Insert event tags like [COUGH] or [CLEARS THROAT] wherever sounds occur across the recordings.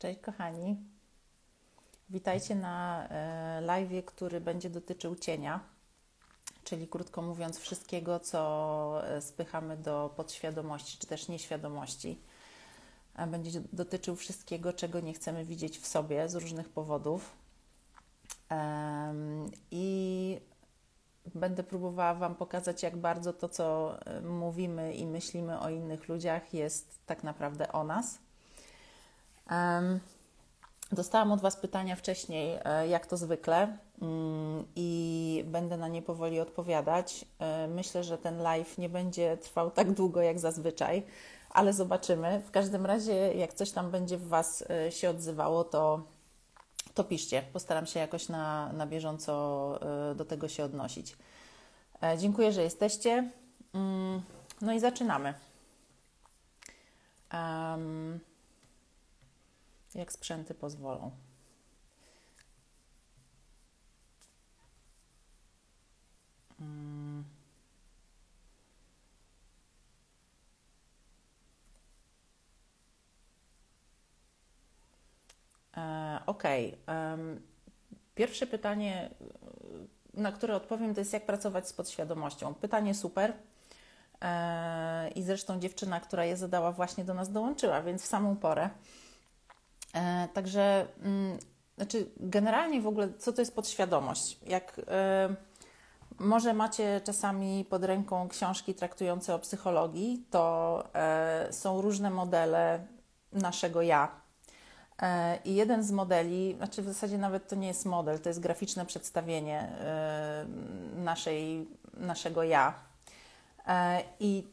Cześć kochani. Witajcie na e, live, który będzie dotyczył cienia, czyli krótko mówiąc wszystkiego, co e, spychamy do podświadomości czy też nieświadomości. Będzie dotyczył wszystkiego, czego nie chcemy widzieć w sobie z różnych powodów. I będę próbowała Wam pokazać, jak bardzo to, co e, mówimy i myślimy o innych ludziach, jest tak naprawdę o nas. Dostałam od Was pytania wcześniej, e, jak to zwykle, mm, i będę na nie powoli odpowiadać. E, myślę, że ten live nie będzie trwał tak długo jak zazwyczaj, ale zobaczymy. W każdym razie, jak coś tam będzie w Was e, się odzywało, to, to piszcie. Postaram się jakoś na, na bieżąco do tego się odnosić. Dziękuję, że jesteście. Mm, no i zaczynamy. Um, jak sprzęty pozwolą. Hmm. Ok. Pierwsze pytanie, na które odpowiem, to jest jak pracować z podświadomością. Pytanie super. E, I zresztą dziewczyna, która je zadała, właśnie do nas dołączyła, więc w samą porę. E, także, mm, znaczy, generalnie w ogóle, co to jest podświadomość? Jak e, może macie czasami pod ręką książki traktujące o psychologii, to e, są różne modele naszego ja. I jeden z modeli, znaczy w zasadzie nawet to nie jest model, to jest graficzne przedstawienie naszej, naszego ja. I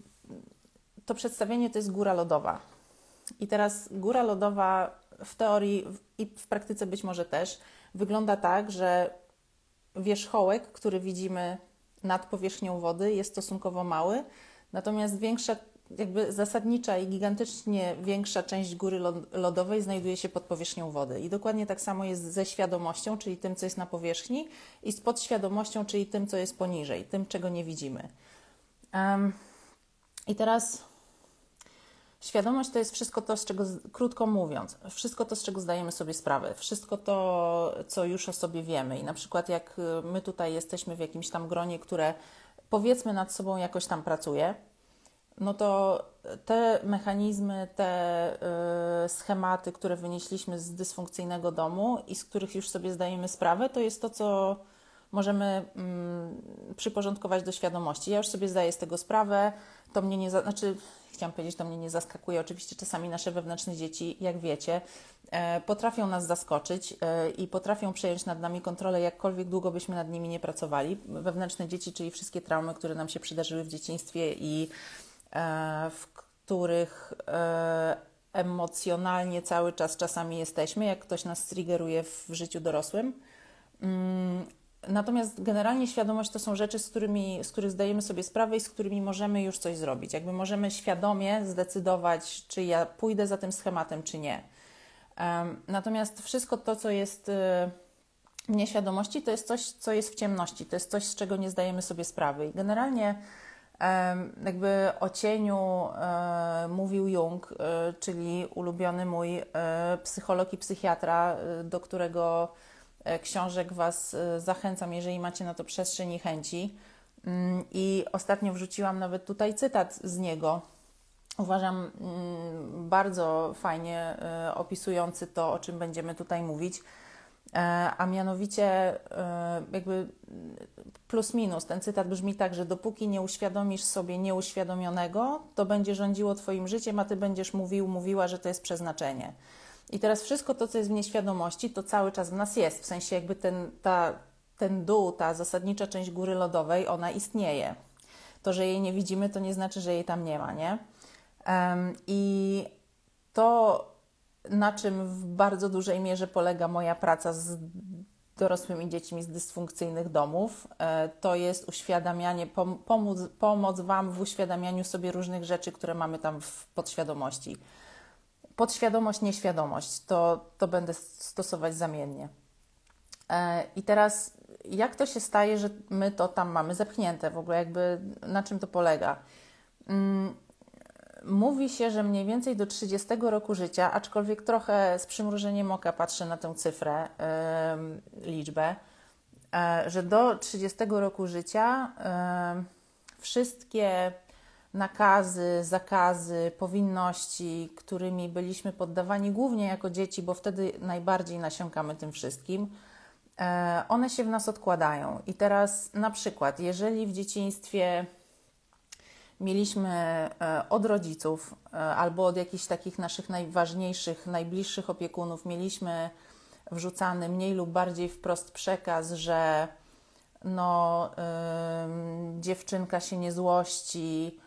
to przedstawienie to jest góra lodowa. I teraz góra lodowa w teorii i w praktyce być może też wygląda tak, że wierzchołek, który widzimy nad powierzchnią wody, jest stosunkowo mały, natomiast większa, jakby zasadnicza i gigantycznie większa część góry lodowej znajduje się pod powierzchnią wody. I dokładnie tak samo jest ze świadomością, czyli tym, co jest na powierzchni, i z podświadomością, czyli tym, co jest poniżej, tym, czego nie widzimy. Um, I teraz Świadomość to jest wszystko to, z czego, krótko mówiąc, wszystko to, z czego zdajemy sobie sprawę, wszystko to, co już o sobie wiemy. I na przykład, jak y, my tutaj jesteśmy w jakimś tam gronie, które powiedzmy nad sobą jakoś tam pracuje, no to te mechanizmy, te y, schematy, które wynieśliśmy z dysfunkcyjnego domu i z których już sobie zdajemy sprawę, to jest to, co możemy mm, przyporządkować do świadomości. Ja już sobie zdaję z tego sprawę, to mnie nie, za, znaczy chciałam powiedzieć, to mnie nie zaskakuje. Oczywiście czasami nasze wewnętrzne dzieci, jak wiecie, e, potrafią nas zaskoczyć e, i potrafią przejąć nad nami kontrolę, jakkolwiek długo byśmy nad nimi nie pracowali. Wewnętrzne dzieci, czyli wszystkie traumy, które nam się przydarzyły w dzieciństwie i e, w których emocjonalnie cały czas czasami jesteśmy, jak ktoś nas triggeruje w życiu dorosłym. Natomiast generalnie świadomość to są rzeczy, z, którymi, z których zdajemy sobie sprawę i z którymi możemy już coś zrobić. Jakby możemy świadomie zdecydować, czy ja pójdę za tym schematem, czy nie. Natomiast wszystko to, co jest y, w nieświadomości, to jest coś, co jest w ciemności, to jest coś, z czego nie zdajemy sobie sprawy. I generalnie jakby o cieniu um, mówił Jung, e, czyli ulubiony mój e, psycholog i psychiatra, do którego E, książek Was e, zachęcam, jeżeli macie na to przestrzeń i chęci. Mm, I ostatnio wrzuciłam nawet tutaj cytat z niego. Uważam mm, bardzo fajnie e, opisujący to, o czym będziemy tutaj mówić. A mianowicie, jakby plus minus, ten cytat brzmi tak, że dopóki nie uświadomisz sobie nieuświadomionego, to będzie rządziło Twoim życiem, a Ty będziesz mówił, mówiła, że to jest przeznaczenie. I teraz wszystko to, co jest w nieświadomości, to cały czas w nas jest. W sensie jakby ten, ta, ten dół, ta zasadnicza część góry lodowej, ona istnieje. To, że jej nie widzimy, to nie znaczy, że jej tam nie ma, nie? Um, I to, na czym w bardzo dużej mierze polega moja praca z dorosłymi dziećmi z dysfunkcyjnych domów, e, to jest uświadamianie, pomóc, pomoc Wam w uświadamianiu sobie różnych rzeczy, które mamy tam w podświadomości podświadomość, nieświadomość, to, to będę stosować zamiennie. E, I teraz, jak to się staje, że my to tam mamy zepchnięte? W ogóle, jakby na czym to polega? Mm, Mówi się, że mniej więcej do 30 roku życia, aczkolwiek trochę z przymrużeniem oka patrzę na tę cyfrę, liczbę, yy, że do 30 roku życia wszystkie nakazy, zakazy, powinności, którymi byliśmy poddawani głównie jako dzieci, bo wtedy najbardziej nasiąkamy tym wszystkim, one się w nas odkładają. I teraz na przykład, jeżeli w dzieciństwie mieliśmy e, od rodziców e, albo od jakichś takich naszych najważniejszych, najbliższych opiekunów, mieliśmy wrzucany mniej lub bardziej wprost przekaz, że no, yy, dziewczynka się nie złości,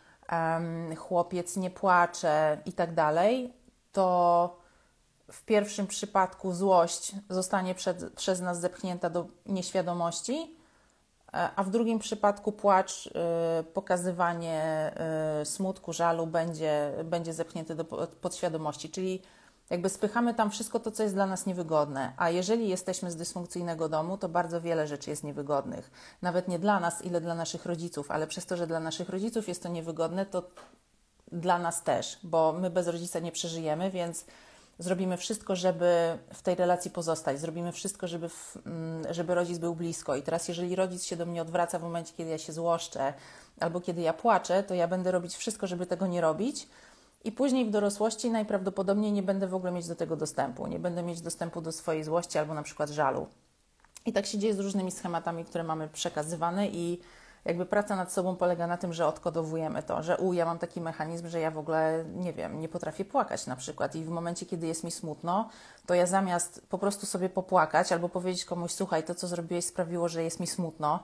chłopiec nie płacze i tak dalej, to w pierwszym przypadku złość zostanie przed, przez nas zepchnięta do nieświadomości, E, a w drugim przypadku płacz, e, pokazywanie e, smutku, żalu będzie, będzie zepchnięty do podświadomości, czyli jakby spychamy tam wszystko to, co jest dla nas niewygodne. A jeżeli jesteśmy z dysfunkcyjnego domu, to bardzo wiele rzeczy jest niewygodnych. Nawet nie dla nas, ile dla naszych rodziców, ale przez to, że dla naszych rodziców jest to niewygodne, to dla nas też, bo my bez rodzica nie przeżyjemy, więc zrobimy wszystko, żeby w tej relacji pozostać, zrobimy wszystko, żeby, w, mm, żeby rodzic był blisko. I teraz, jeżeli rodzic się do mnie odwraca w momencie, kiedy ja się złoszczę albo kiedy ja płaczę, to ja będę robić wszystko, żeby tego nie robić. I później w dorosłości najprawdopodobniej nie będę w ogóle mieć do tego dostępu. Nie będę mieć dostępu do swojej złości albo na przykład żalu. I tak się dzieje z różnymi schematami, które mamy przekazywane i jakby praca nad sobą polega na tym, że odkodowujemy to, że u, ja mam taki mechanizm, że ja w ogóle, nie wiem, nie potrafię płakać na przykład i w momencie, kiedy jest mi smutno, to ja zamiast po prostu sobie popłakać albo powiedzieć komuś, słuchaj, to co zrobiłeś sprawiło, że jest mi smutno,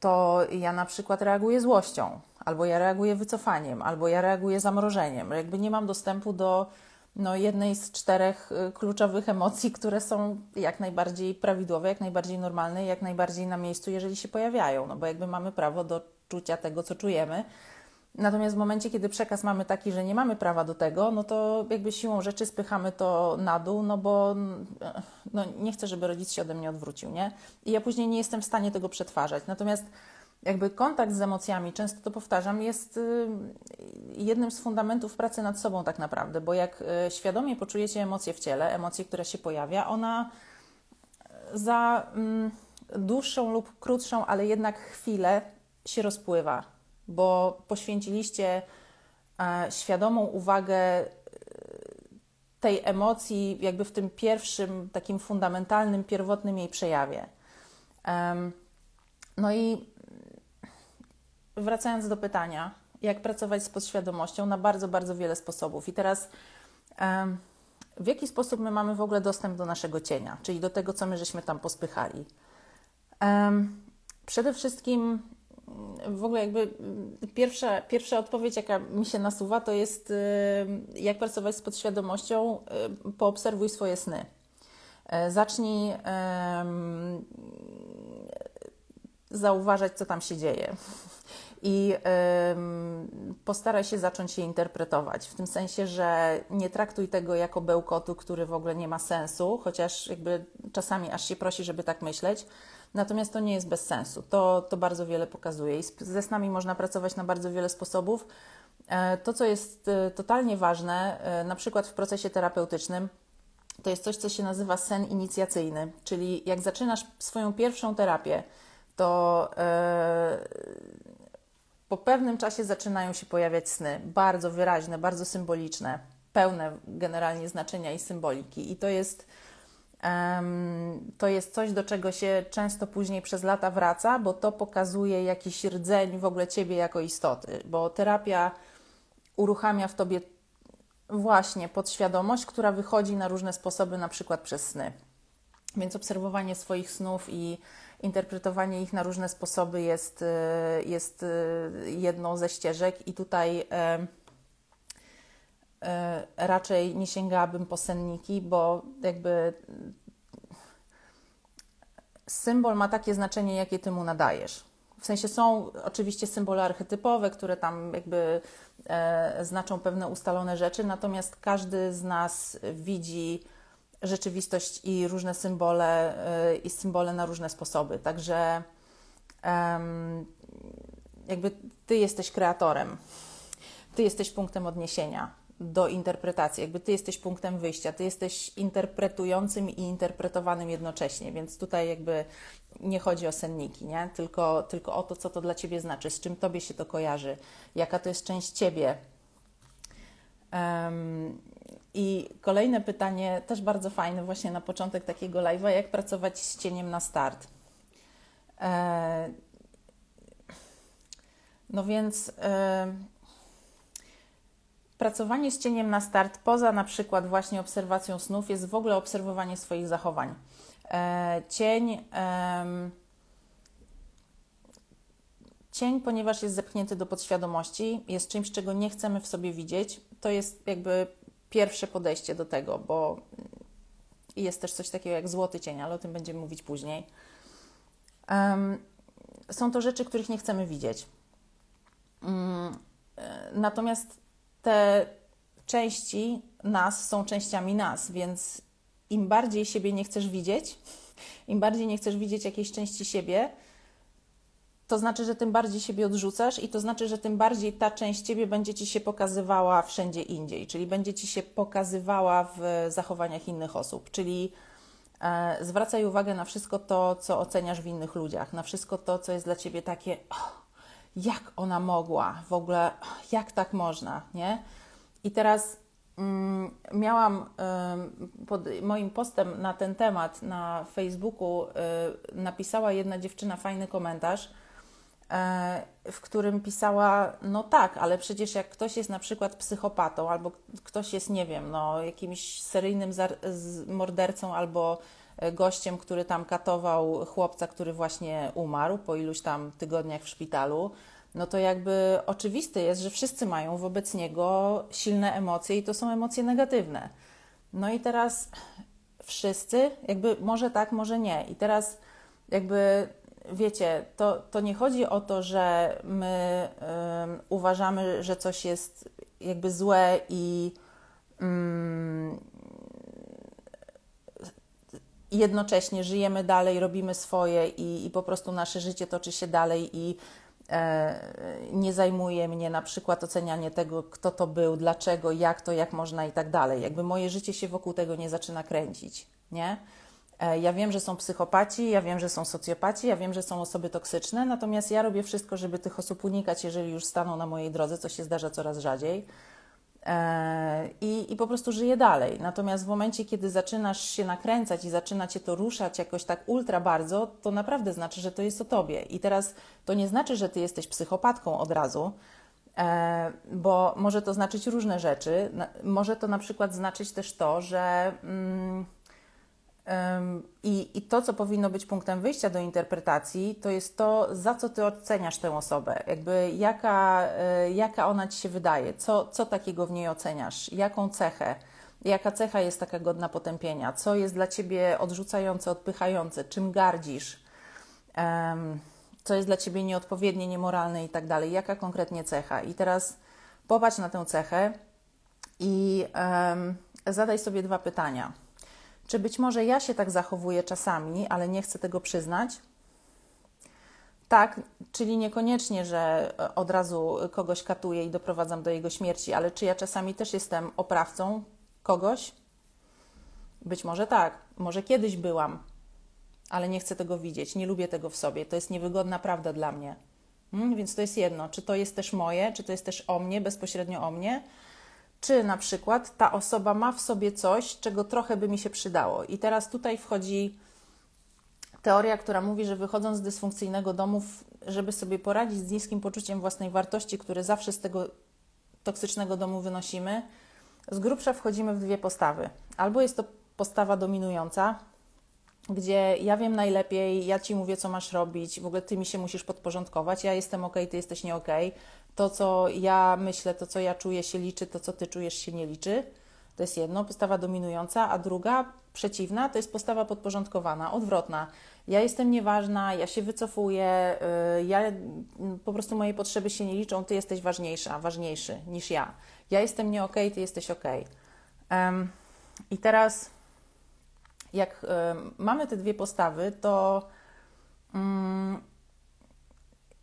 to ja na przykład reaguję złością, albo ja reaguję wycofaniem, albo ja reaguję zamrożeniem. Jakby nie mam dostępu do no, jednej z czterech y, kluczowych emocji, które są jak najbardziej prawidłowe, jak najbardziej normalne, jak najbardziej na miejscu, jeżeli się pojawiają, no bo jakby mamy prawo do czucia tego, co czujemy. Natomiast w momencie, kiedy przekaz mamy taki, że nie mamy prawa do tego, no to jakby siłą rzeczy spychamy to na dół, no bo no, nie chcę, żeby rodzic się ode mnie odwrócił, nie? I ja później nie jestem w stanie tego przetwarzać. Natomiast jakby kontakt z emocjami, często to powtarzam, jest y, jednym z fundamentów pracy nad sobą tak naprawdę, bo jak y, świadomie poczujecie emocje w ciele, emocje, które się pojawia, ona za mm, dłuższą lub krótszą, ale jednak chwilę się rozpływa, bo poświęciliście e, świadomą uwagę y, tej emocji, jakby w tym pierwszym, takim fundamentalnym, pierwotnym jej przejawie. No i wracając do pytania, jak pracować z podświadomością na bardzo, bardzo wiele sposobów. I teraz w jaki sposób my mamy w ogóle dostęp do naszego cienia, czyli do tego, co my żeśmy tam pospychali? Przede wszystkim w ogóle jakby pierwsza, pierwsza odpowiedź, jaka mi się nasuwa, to jest jak pracować z podświadomością, poobserwuj swoje sny. E, zacznij zauważać, co tam się dzieje i postaraj się zacząć je interpretować. W tym sensie, że nie traktuj tego jako bełkotu, który w ogóle nie ma sensu, chociaż jakby czasami aż się prosi, żeby tak myśleć. Natomiast to nie jest bez sensu. To, to bardzo wiele pokazuje i ze snami można pracować na bardzo wiele sposobów. E, to, co jest e, totalnie ważne, e, na przykład w procesie terapeutycznym, to jest coś, co się nazywa sen inicjacyjny, czyli jak zaczynasz swoją pierwszą terapię, to po pewnym czasie zaczynają się pojawiać sny, bardzo wyraźne, bardzo symboliczne, pełne generalnie znaczenia i symboliki. I to jest, to jest coś, do czego się często później przez lata wraca, bo to pokazuje jakiś rdzeń w ogóle ciebie jako istoty, bo terapia uruchamia w tobie właśnie podświadomość, która wychodzi na różne sposoby, na przykład przez sny. Więc obserwowanie swoich snów i interpretowanie ich na różne sposoby jest, y, jest y, jedną ze ścieżek, i tutaj raczej nie sięgałabym po senniki, bo jakby symbol ma takie znaczenie, jakie ty mu nadajesz. W sensie są oczywiście symbole archetypowe, które tam jakby e, znaczą pewne ustalone rzeczy, natomiast każdy z nas widzi rzeczywistość i różne symbole, y, i symbole na różne sposoby. Także jakby ty jesteś kreatorem. ty jesteś punktem odniesienia do interpretacji, jakby ty jesteś punktem wyjścia, ty jesteś interpretującym i interpretowanym jednocześnie, więc tutaj jakby nie chodzi o senniki, nie? Tylko, tylko o to, co to dla ciebie znaczy, z czym tobie się to kojarzy, jaka to jest część ciebie. Um, I kolejne pytanie, też bardzo fajne, właśnie na początek takiego live'a, jak pracować z cieniem na start. E, no więc. E, Pracowanie z cieniem na start, poza na przykład właśnie obserwacją snów, jest w ogóle obserwowanie swoich zachowań. E, cień, cień, ponieważ jest zepchnięty do podświadomości, jest czymś, czego nie chcemy w sobie widzieć. To jest jakby pierwsze podejście do tego, bo jest też coś takiego jak złoty cień, ale o tym będziemy mówić później. są to rzeczy, których nie chcemy widzieć. Mm, e, natomiast te części nas są częściami nas, więc im bardziej siebie nie chcesz widzieć, im bardziej nie chcesz widzieć jakiejś części siebie, to znaczy, że tym bardziej siebie odrzucasz i to znaczy, że tym bardziej ta część ciebie będzie ci się pokazywała wszędzie indziej, czyli będzie ci się pokazywała w zachowaniach innych osób, czyli e, zwracaj uwagę na wszystko to, co oceniasz w innych ludziach, na wszystko to, co jest dla ciebie takie. Oh, jak ona mogła, w ogóle jak tak można, nie? I teraz mm, miałam y, pod moim postem na ten temat na Facebooku y, napisała jedna dziewczyna fajny komentarz, y, w którym pisała, no tak, ale przecież jak ktoś jest na przykład psychopatą, albo ktoś jest, nie wiem, no, jakimś seryjnym mordercą, albo gościem, który tam katował chłopca, który właśnie umarł po iluś tam tygodniach w szpitalu, no to jakby oczywiste jest, że wszyscy mają wobec niego silne emocje i to są emocje negatywne. No i teraz wszyscy, jakby może tak, może nie. I teraz jakby wiecie, to, to nie chodzi o to, że my uważamy, że coś jest jakby złe i um, jednocześnie żyjemy dalej, robimy swoje i, i po prostu nasze życie toczy się dalej i e, nie zajmuje mnie na przykład ocenianie tego, kto to był, dlaczego, jak to, jak można i tak dalej. Jakby moje życie się wokół tego nie zaczyna kręcić, nie? E, ja wiem, że są psychopaci, ja wiem, że są socjopaci, ja wiem, że są osoby toksyczne, natomiast ja robię wszystko, żeby tych osób unikać, jeżeli już staną na mojej drodze, co się zdarza coraz rzadziej. E, I, I po prostu żyje dalej. Natomiast w momencie, kiedy zaczynasz się nakręcać i zaczyna cię to ruszać jakoś tak ultra bardzo, to naprawdę znaczy, że to jest o tobie. I teraz to nie znaczy, że ty jesteś psychopatką od razu, e, bo może to znaczyć różne rzeczy. Może to na przykład znaczyć też to, że. Mm, i, I to, co powinno być punktem wyjścia do interpretacji, to jest to, za co ty oceniasz tę osobę, jakby jaka, e, jaka ona ci się wydaje, co, co takiego w niej oceniasz, jaką cechę, jaka cecha jest taka godna potępienia, co jest dla ciebie odrzucające, odpychające, czym gardzisz, co jest dla ciebie nieodpowiednie, niemoralne i tak dalej, jaka konkretnie cecha. I teraz popatrz na tę cechę i zadaj sobie dwa pytania czy być może ja się tak zachowuję czasami, ale nie chcę tego przyznać? Tak, czyli niekoniecznie, że od razu kogoś katuję i doprowadzam do jego śmierci, ale czy ja czasami też jestem oprawcą kogoś? Być może tak, może kiedyś byłam, ale nie chcę tego widzieć, nie lubię tego w sobie, to jest niewygodna prawda dla mnie. Hmm? Więc to jest jedno, czy to jest też moje, czy to jest też o mnie, bezpośrednio o mnie, czy na przykład ta osoba ma w sobie coś, czego trochę by mi się przydało. I teraz tutaj wchodzi teoria, która mówi, że wychodząc z dysfunkcyjnego domu, żeby sobie poradzić z niskim poczuciem własnej wartości, które zawsze z tego toksycznego domu wynosimy, z grubsza wchodzimy w dwie postawy. Albo jest to postawa dominująca, gdzie ja wiem najlepiej, ja ci mówię, co masz robić, w ogóle ty mi się musisz podporządkować, ja jestem ok, ty jesteś nie ok, to, co ja myślę, to, co ja czuję, się liczy, to, co ty czujesz, się nie liczy. To jest jedno, postawa dominująca, a druga, przeciwna, to jest postawa podporządkowana, odwrotna. Ja jestem nieważna, ja się wycofuję, yy, ja po prostu moje potrzeby się nie liczą, ty jesteś ważniejsza, ważniejszy niż ja. Ja jestem nie okej, okay, ty jesteś okej. Okay. Um, I teraz, jak um, mamy te dwie postawy, to um,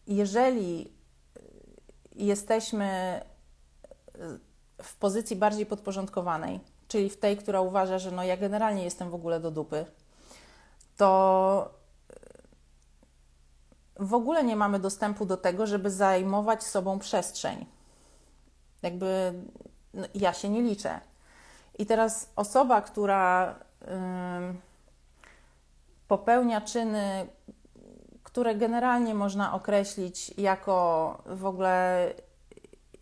jeżeli jesteśmy w pozycji bardziej podporządkowanej, czyli w tej, która uważa, że no ja generalnie jestem w ogóle do dupy, to w ogóle nie mamy dostępu do tego, żeby zajmować sobą przestrzeń. Jakby no, ja się nie liczę. I teraz osoba, która popełnia czyny, które generalnie można określić jako w ogóle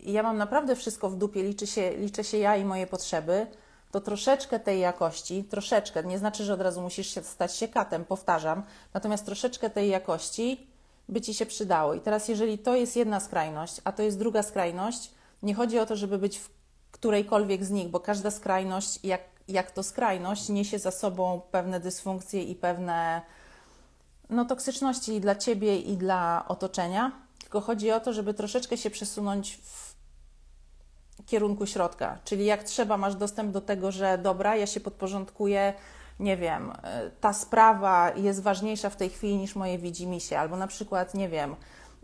ja mam naprawdę wszystko w dupie, liczy się, liczę się ja i moje potrzeby, to troszeczkę tej jakości, troszeczkę, nie znaczy, że od razu musisz się stać się katem, powtarzam, natomiast troszeczkę tej jakości by ci się przydało. I teraz, jeżeli to jest jedna skrajność, a to jest druga skrajność, nie chodzi o to, żeby być w którejkolwiek z nich, bo każda skrajność, jak, jak to skrajność, niesie za sobą pewne dysfunkcje i pewne no, toksyczności i dla ciebie, i dla otoczenia. Tylko chodzi o to, żeby troszeczkę się przesunąć w kierunku środka. Czyli jak trzeba, masz dostęp do tego, że dobra, ja się podporządkuję, nie wiem, e, ta sprawa jest ważniejsza w tej chwili niż moje widzimisię, albo na przykład, nie wiem,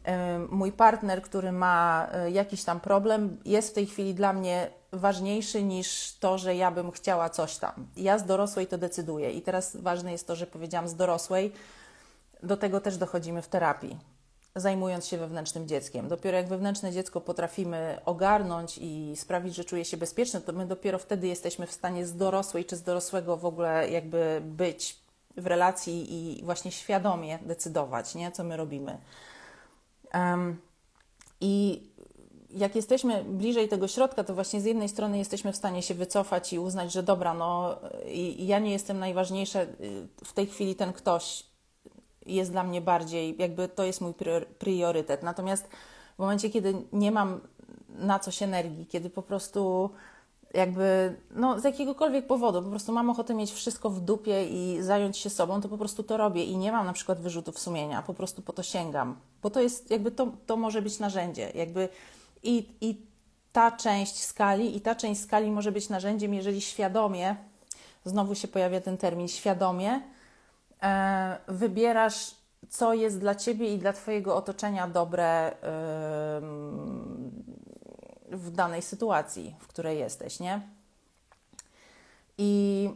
e, mój partner, który ma e, jakiś tam problem, jest w tej chwili dla mnie ważniejszy niż to, że ja bym chciała coś tam. Ja z dorosłej to decyduję. I teraz ważne jest to, że powiedziałam z dorosłej, do tego też dochodzimy w terapii zajmując się wewnętrznym dzieckiem. Dopiero jak wewnętrzne dziecko potrafimy ogarnąć i sprawić, że czuje się bezpieczne, to my dopiero wtedy jesteśmy w stanie z dorosłej czy z dorosłego w ogóle jakby być w relacji i właśnie świadomie decydować, nie? co my robimy. Um, I jak jesteśmy bliżej tego środka, to właśnie z jednej strony jesteśmy w stanie się wycofać i uznać, że dobra, no ja nie jestem najważniejsza, y, w tej chwili ten ktoś jest dla mnie bardziej, jakby to jest mój priorytet. Natomiast w momencie, kiedy nie mam na coś energii, kiedy po prostu jakby, no z jakiegokolwiek powodu, po prostu mam ochotę mieć wszystko w dupie i zająć się sobą, to po prostu to robię. I nie mam na przykład wyrzutów sumienia, po prostu po to sięgam, bo to jest jakby, to, to może być narzędzie, jakby i, i ta część skali i ta część skali może być narzędziem, jeżeli świadomie, znowu się pojawia ten termin, świadomie wybierasz, co jest dla ciebie i dla twojego otoczenia dobre w danej sytuacji, w której jesteś, nie? I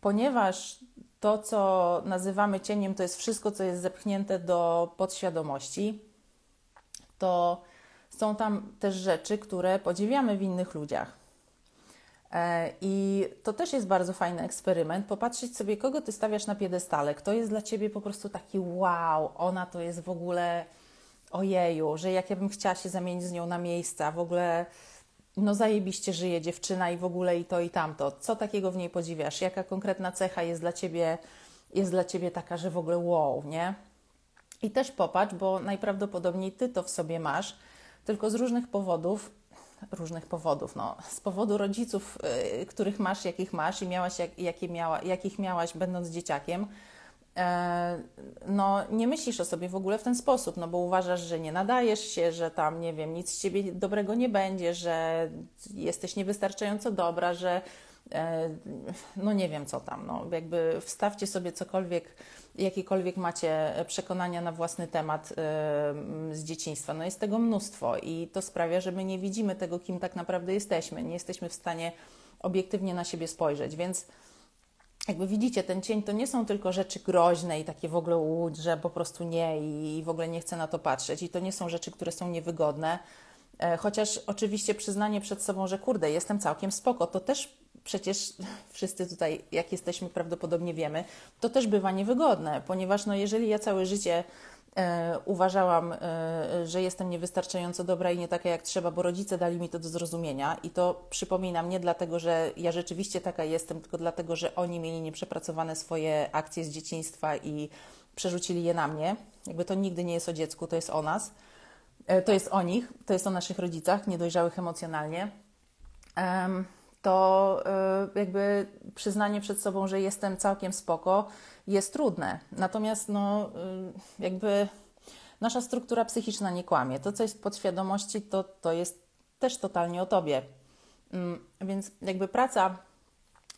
ponieważ to, co nazywamy cieniem, to jest wszystko, co jest zepchnięte do podświadomości, to są tam też rzeczy, które podziwiamy w innych ludziach. E, I to też jest bardzo fajny eksperyment. Popatrzeć sobie, kogo ty stawiasz na piedestale, kto jest dla ciebie po prostu taki wow, ona to jest w ogóle ojeju, że jak ja bym chciała się zamienić z nią na miejsca, w ogóle no zajebiście żyje dziewczyna i w ogóle i to i tamto. Co takiego w niej podziwiasz? Jaka konkretna cecha jest dla ciebie, jest dla ciebie taka, że w ogóle wow, nie? I też popatrz, bo najprawdopodobniej ty to w sobie masz, tylko z różnych powodów różnych powodów. No, z powodu rodziców, y, których masz, jakich masz i miałaś, jak, jakie miała, jakich miałaś będąc dzieciakiem, e, no, nie myślisz o sobie w ogóle w ten sposób, no bo uważasz, że nie nadajesz się, że tam, nie wiem, nic z ciebie dobrego nie będzie, że jesteś niewystarczająco dobra, że no nie wiem co tam, no jakby wstawcie sobie cokolwiek jakiekolwiek macie przekonania na własny temat z dzieciństwa. No jest tego mnóstwo i to sprawia, że my nie widzimy tego, kim tak naprawdę jesteśmy. Nie jesteśmy w stanie obiektywnie na siebie spojrzeć, więc jakby widzicie, ten cień to nie są tylko rzeczy groźne i takie w ogóle łódź, że po prostu nie i w ogóle nie chcę na to patrzeć. I to nie są rzeczy, które są niewygodne. E, chociaż oczywiście przyznanie przed sobą, że kurde, jestem całkiem spoko, to też przecież wszyscy tutaj, jak jesteśmy, prawdopodobnie wiemy, to też bywa niewygodne, ponieważ no, jeżeli ja całe życie e, uważałam, e, że jestem niewystarczająco dobra i nie taka jak trzeba, bo rodzice dali mi to do zrozumienia i to przypominam nie dlatego, że ja rzeczywiście taka jestem, tylko dlatego, że oni mieli nieprzepracowane swoje akcje z dzieciństwa i przerzucili je na mnie. Jakby to nigdy nie jest o dziecku, to jest o nas. E, to jest o nich, to jest o naszych rodzicach, niedojrzałych emocjonalnie. To y, jakby przyznanie przed sobą, że jestem całkiem spoko, jest trudne. Natomiast no, y, jakby nasza struktura psychiczna nie kłamie. To, co jest w podświadomości, to, to jest też totalnie o tobie. Mm, więc jakby praca,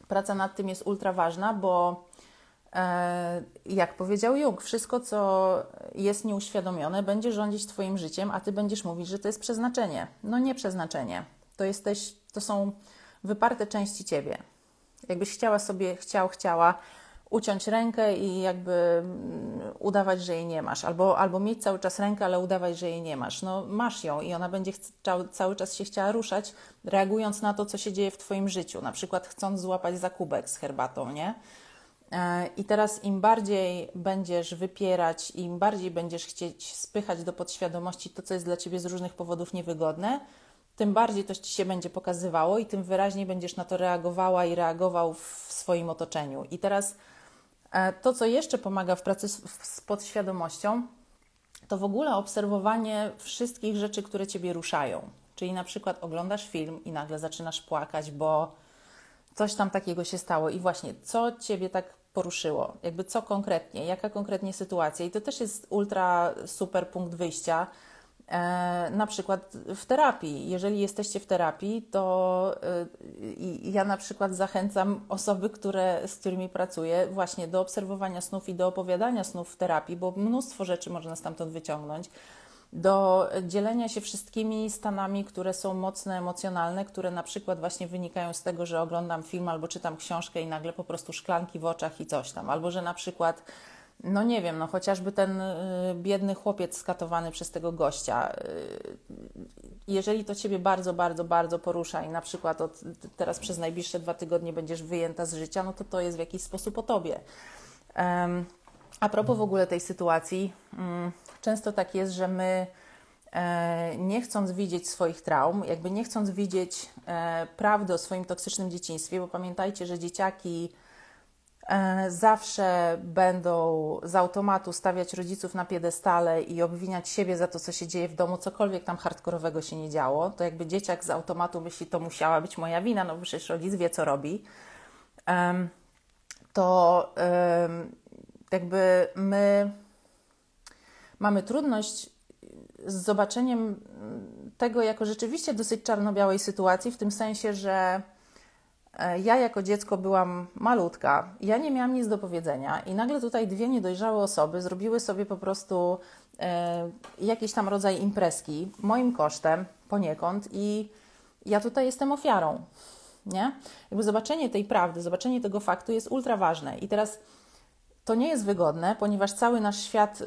praca nad tym jest ultra ważna, bo e, jak powiedział Jung, wszystko, co jest nieuświadomione, będzie rządzić Twoim życiem, a Ty będziesz mówić, że to jest przeznaczenie. No nie przeznaczenie to jesteś, to są wyparte części ciebie. Jakbyś chciała sobie, chciał, chciała uciąć rękę i jakby mm, udawać, że jej nie masz, albo, albo mieć cały czas rękę, ale udawać, że jej nie masz. No masz ją i ona będzie cały czas się chciała ruszać, reagując na to, co się dzieje w Twoim życiu, na przykład chcąc złapać za kubek z herbatą, nie? E, I teraz im bardziej będziesz wypierać, im bardziej będziesz chcieć spychać do podświadomości to, co jest dla Ciebie z różnych powodów niewygodne, tym bardziej to Ci się będzie pokazywało i tym wyraźniej będziesz na to reagowała i reagował w swoim otoczeniu. I teraz e, to, co jeszcze pomaga w pracy z podświadomością, to w ogóle obserwowanie wszystkich rzeczy, które Ciebie ruszają. Czyli na przykład oglądasz film i nagle zaczynasz płakać, bo coś tam takiego się stało i właśnie co Ciebie tak poruszyło? Jakby co konkretnie, jaka konkretnie sytuacja? I to też jest ultra super punkt wyjścia. E, na przykład w terapii. Jeżeli jesteście w terapii, to e, ja na przykład zachęcam osoby, które, z którymi pracuję, właśnie do obserwowania snów i do opowiadania snów w terapii, bo mnóstwo rzeczy można stamtąd wyciągnąć do dzielenia się wszystkimi stanami, które są mocne, emocjonalne, które na przykład właśnie wynikają z tego, że oglądam film albo czytam książkę i nagle po prostu szklanki w oczach i coś tam, albo że na przykład no nie wiem, no chociażby ten y, biedny chłopiec skatowany przez tego gościa. Y, jeżeli to Ciebie bardzo, bardzo, bardzo porusza i na przykład od, teraz przez najbliższe dwa tygodnie będziesz wyjęta z życia, no to to jest w jakiś sposób o Tobie. A propos w ogóle tej sytuacji, um, często tak jest, że my e, nie chcąc widzieć swoich traum, jakby nie chcąc widzieć e, prawdy o swoim toksycznym dzieciństwie, bo pamiętajcie, że dzieciaki zawsze będą z automatu stawiać rodziców na piedestale i obwiniać siebie za to, co się dzieje w domu, cokolwiek tam hardkorowego się nie działo, to jakby dzieciak z automatu myśli, to musiała być moja wina, no bo przecież rodzic wie, co robi. To jakby my mamy trudność z zobaczeniem tego jako rzeczywiście dosyć czarno-białej sytuacji, w tym sensie, że e, ja jako dziecko byłam malutka, ja nie miałam nic do powiedzenia i nagle tutaj dwie niedojrzałe osoby zrobiły sobie po prostu e, jakiś tam rodzaj imprezki moim kosztem poniekąd i ja tutaj jestem ofiarą, nie? Jakby zobaczenie tej prawdy, zobaczenie tego faktu jest ultra ważne i teraz to nie jest wygodne, ponieważ cały nasz świat y,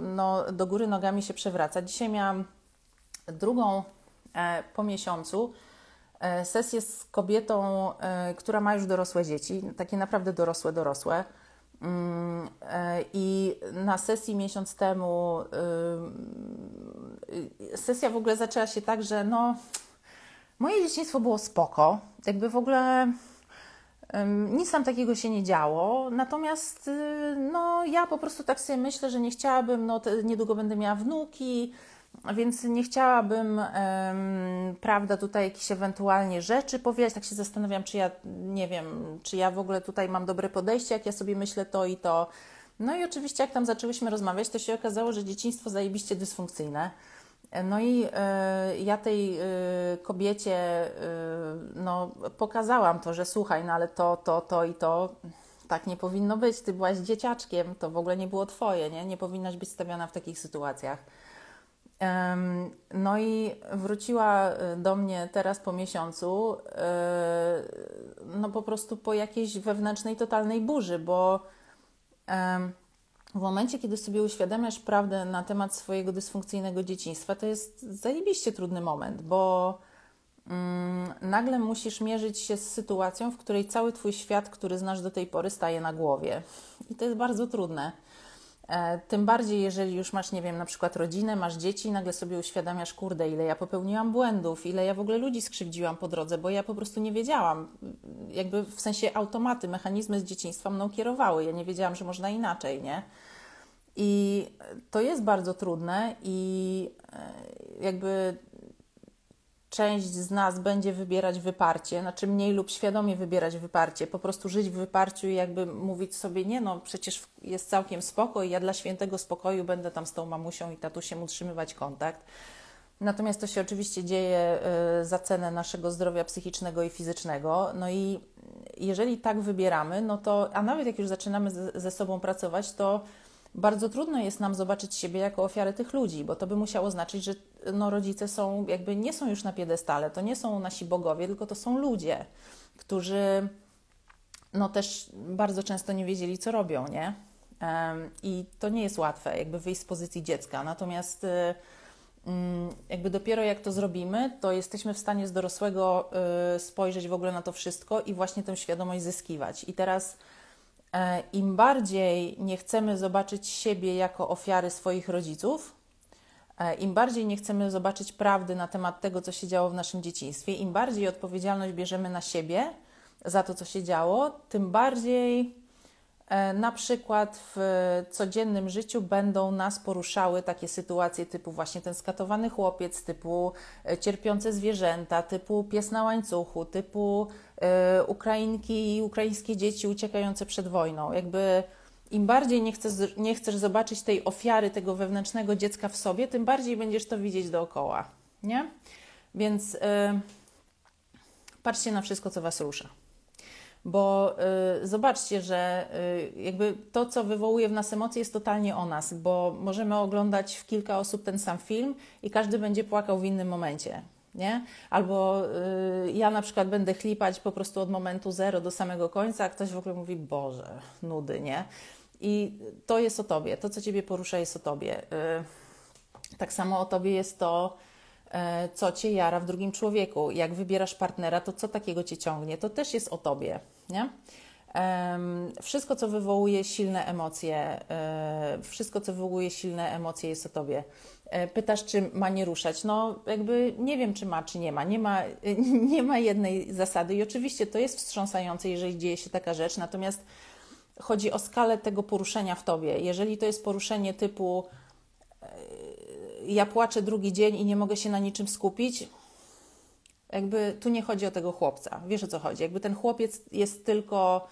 no, do góry nogami się przewraca. Dzisiaj miałam drugą e, po miesiącu e, sesję z kobietą, e, która ma już dorosłe dzieci, takie naprawdę dorosłe, dorosłe. Mm, I na sesji miesiąc temu y, sesja w ogóle zaczęła się tak, że no, moje dzieciństwo było spoko. Jakby w ogóle nic tam takiego się nie działo, natomiast y, no, ja po prostu tak sobie myślę, że nie chciałabym, no, niedługo będę miała wnuki, więc nie chciałabym, prawda, tutaj jakieś ewentualnie rzeczy powiedzieć. Tak się zastanawiam, czy ja, nie wiem, czy ja w ogóle tutaj mam dobre podejście, jak ja sobie myślę to i to. No i oczywiście, jak tam zaczęłyśmy rozmawiać, to się okazało, że dzieciństwo zajebiście dysfunkcyjne. No i y, ja tej y, kobiecie y, no, pokazałam to, że słuchaj, no ale to, to, to i to tak nie powinno być. Ty byłaś dzieciaczkiem, to w ogóle nie było twoje, nie? Nie powinnaś być stawiana w takich sytuacjach. No i wróciła do mnie teraz po miesiącu, no po prostu po jakiejś wewnętrznej, totalnej burzy, bo w momencie, kiedy sobie uświadamiasz prawdę na temat swojego dysfunkcyjnego dzieciństwa, to jest zajebiście trudny moment, bo mm, nagle musisz mierzyć się z sytuacją, w której cały Twój świat, który znasz do tej pory, staje na głowie. I to jest bardzo trudne. E, tym bardziej, jeżeli już masz, nie wiem, na przykład rodzinę, masz dzieci nagle sobie uświadamiasz, kurde, ile ja popełniłam błędów, ile ja w ogóle ludzi skrzywdziłam po drodze, bo ja po prostu nie wiedziałam. Jakby w sensie automaty, mechanizmy z dzieciństwa mną kierowały. Ja nie wiedziałam, że można inaczej, nie? I to jest bardzo trudne i e, jakby część z nas będzie wybierać wyparcie, znaczy mniej lub świadomie wybierać wyparcie, po prostu żyć w wyparciu i jakby mówić sobie, nie no, przecież jest całkiem spokój, ja dla świętego spokoju będę tam z tą mamusią i tatusiem utrzymywać kontakt. Natomiast to się oczywiście dzieje e, za cenę naszego zdrowia psychicznego i fizycznego. No i jeżeli tak wybieramy, no to, a nawet jak już zaczynamy ze sobą pracować, to bardzo trudno jest nam zobaczyć siebie jako ofiary tych ludzi, bo to by musiało znaczyć, że no, rodzice są jakby nie są już na piedestale, to nie są nasi bogowie, tylko to są ludzie, którzy no też bardzo często nie wiedzieli, co robią, nie? I to nie jest łatwe, jakby wyjść z pozycji dziecka. Natomiast y, mm, jakby dopiero jak to zrobimy, to jesteśmy w stanie z dorosłego y, spojrzeć w ogóle na to wszystko i właśnie tę świadomość zyskiwać. I teraz im bardziej nie chcemy zobaczyć siebie jako ofiary swoich rodziców, e, im bardziej nie chcemy zobaczyć prawdy na temat tego, co się działo w naszym dzieciństwie, im bardziej odpowiedzialność bierzemy na siebie za to, co się działo, tym bardziej E, na przykład w codziennym życiu będą nas poruszały takie sytuacje typu właśnie ten skatowany chłopiec, typu e, cierpiące zwierzęta, typu pies na łańcuchu, typu e, Ukrainki i ukraińskie dzieci uciekające przed wojną. Jakby im bardziej nie chcesz, nie chcesz zobaczyć tej ofiary, tego wewnętrznego dziecka w sobie, tym bardziej będziesz to widzieć dookoła. Nie? Więc yy, patrzcie na wszystko, co Was rusza bo y, zobaczcie, że y, jakby to, co wywołuje w nas emocje, jest totalnie o nas, bo możemy oglądać w kilka osób ten sam film i każdy będzie płakał w innym momencie. Nie? Albo y, ja na przykład będę chlipać po prostu od momentu zero do samego końca, a ktoś w ogóle mówi, Boże, nudy, nie? I to jest o tobie, to, co ciebie porusza, jest o tobie. Y, tak samo o tobie jest to, E, co cię jara w drugim człowieku. Jak wybierasz partnera, to co takiego cię ciągnie? To też jest o tobie, nie? Wszystko, co wywołuje silne emocje, e, wszystko, co wywołuje silne emocje, jest o tobie. E, pytasz, czy ma nie ruszać? No, jakby nie wiem, czy ma, czy nie ma. Nie ma, [LAUGHS] nie ma jednej zasady, i oczywiście to jest wstrząsające, jeżeli dzieje się taka rzecz, natomiast chodzi o skalę tego poruszenia w tobie. Jeżeli to jest poruszenie typu ja płaczę drugi dzień i nie mogę się na niczym skupić, jakby tu nie chodzi o tego chłopca. Wiesz o co chodzi? Jakby ten chłopiec jest tylko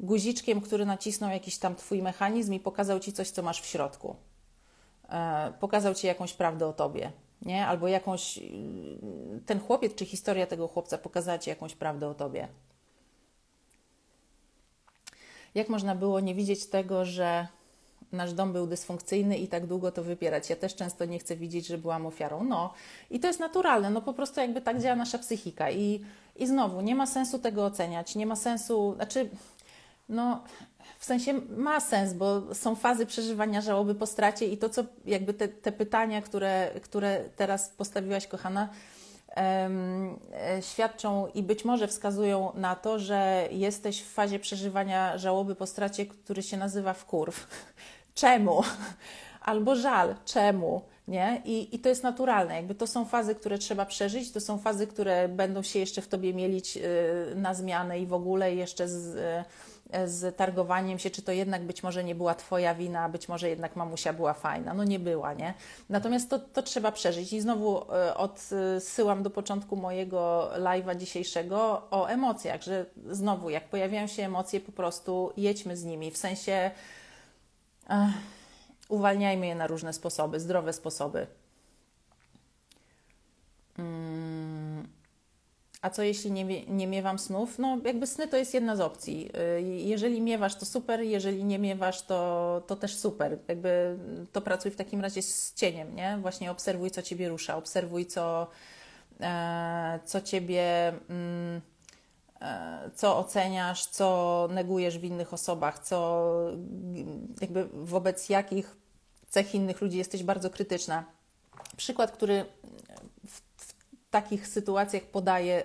guziczkiem, który nacisnął jakiś tam twój mechanizm i pokazał ci coś, co masz w środku. E, pokazał ci jakąś prawdę o tobie, nie? Albo jakąś. Ten chłopiec, czy historia tego chłopca pokazała ci jakąś prawdę o tobie. Jak można było nie widzieć tego, że nasz dom był dysfunkcyjny i tak długo to wypierać. Ja też często nie chcę widzieć, że byłam ofiarą. No i to jest naturalne, no po prostu jakby tak działa nasza psychika. I, i znowu, nie ma sensu tego oceniać, nie ma sensu, znaczy, no w sensie ma sens, bo są fazy przeżywania żałoby po stracie i to, co jakby te, te pytania, które, które teraz postawiłaś, kochana, um, świadczą i być może wskazują na to, że jesteś w fazie przeżywania żałoby po stracie, który się nazywa wkurw [LAUGHS] czemu? [LAUGHS] Albo żal, czemu? Nie? I, I to jest naturalne. Jakby to są fazy, które trzeba przeżyć, to są fazy, które będą się jeszcze w tobie mielić y, na zmianę i w ogóle jeszcze z, y, z targowaniem się, czy to jednak być może nie była Twoja wina, być może jednak mamusia była fajna. No nie była, nie? Natomiast to, to trzeba przeżyć. I znowu y, odsyłam do początku mojego live'a dzisiejszego o emocjach, że znowu, jak pojawiają się emocje, po prostu jedźmy z nimi. W sensie uwalniajmy je na różne sposoby, zdrowe sposoby. Mm. A co jeśli nie, nie miewam snów? No, jakby sny to jest jedna z opcji. Y, jeżeli miewasz, to super, jeżeli nie miewasz, to, to też super. Jakby to pracuj w takim razie z cieniem, nie? Właśnie obserwuj, co ciebie rusza, obserwuj, co, e, co ciebie. Mm, E, co oceniasz, co negujesz w innych osobach, co jakby wobec jakich cech innych ludzi jesteś bardzo krytyczna. Przykład, który w, takich sytuacjach podaję, e,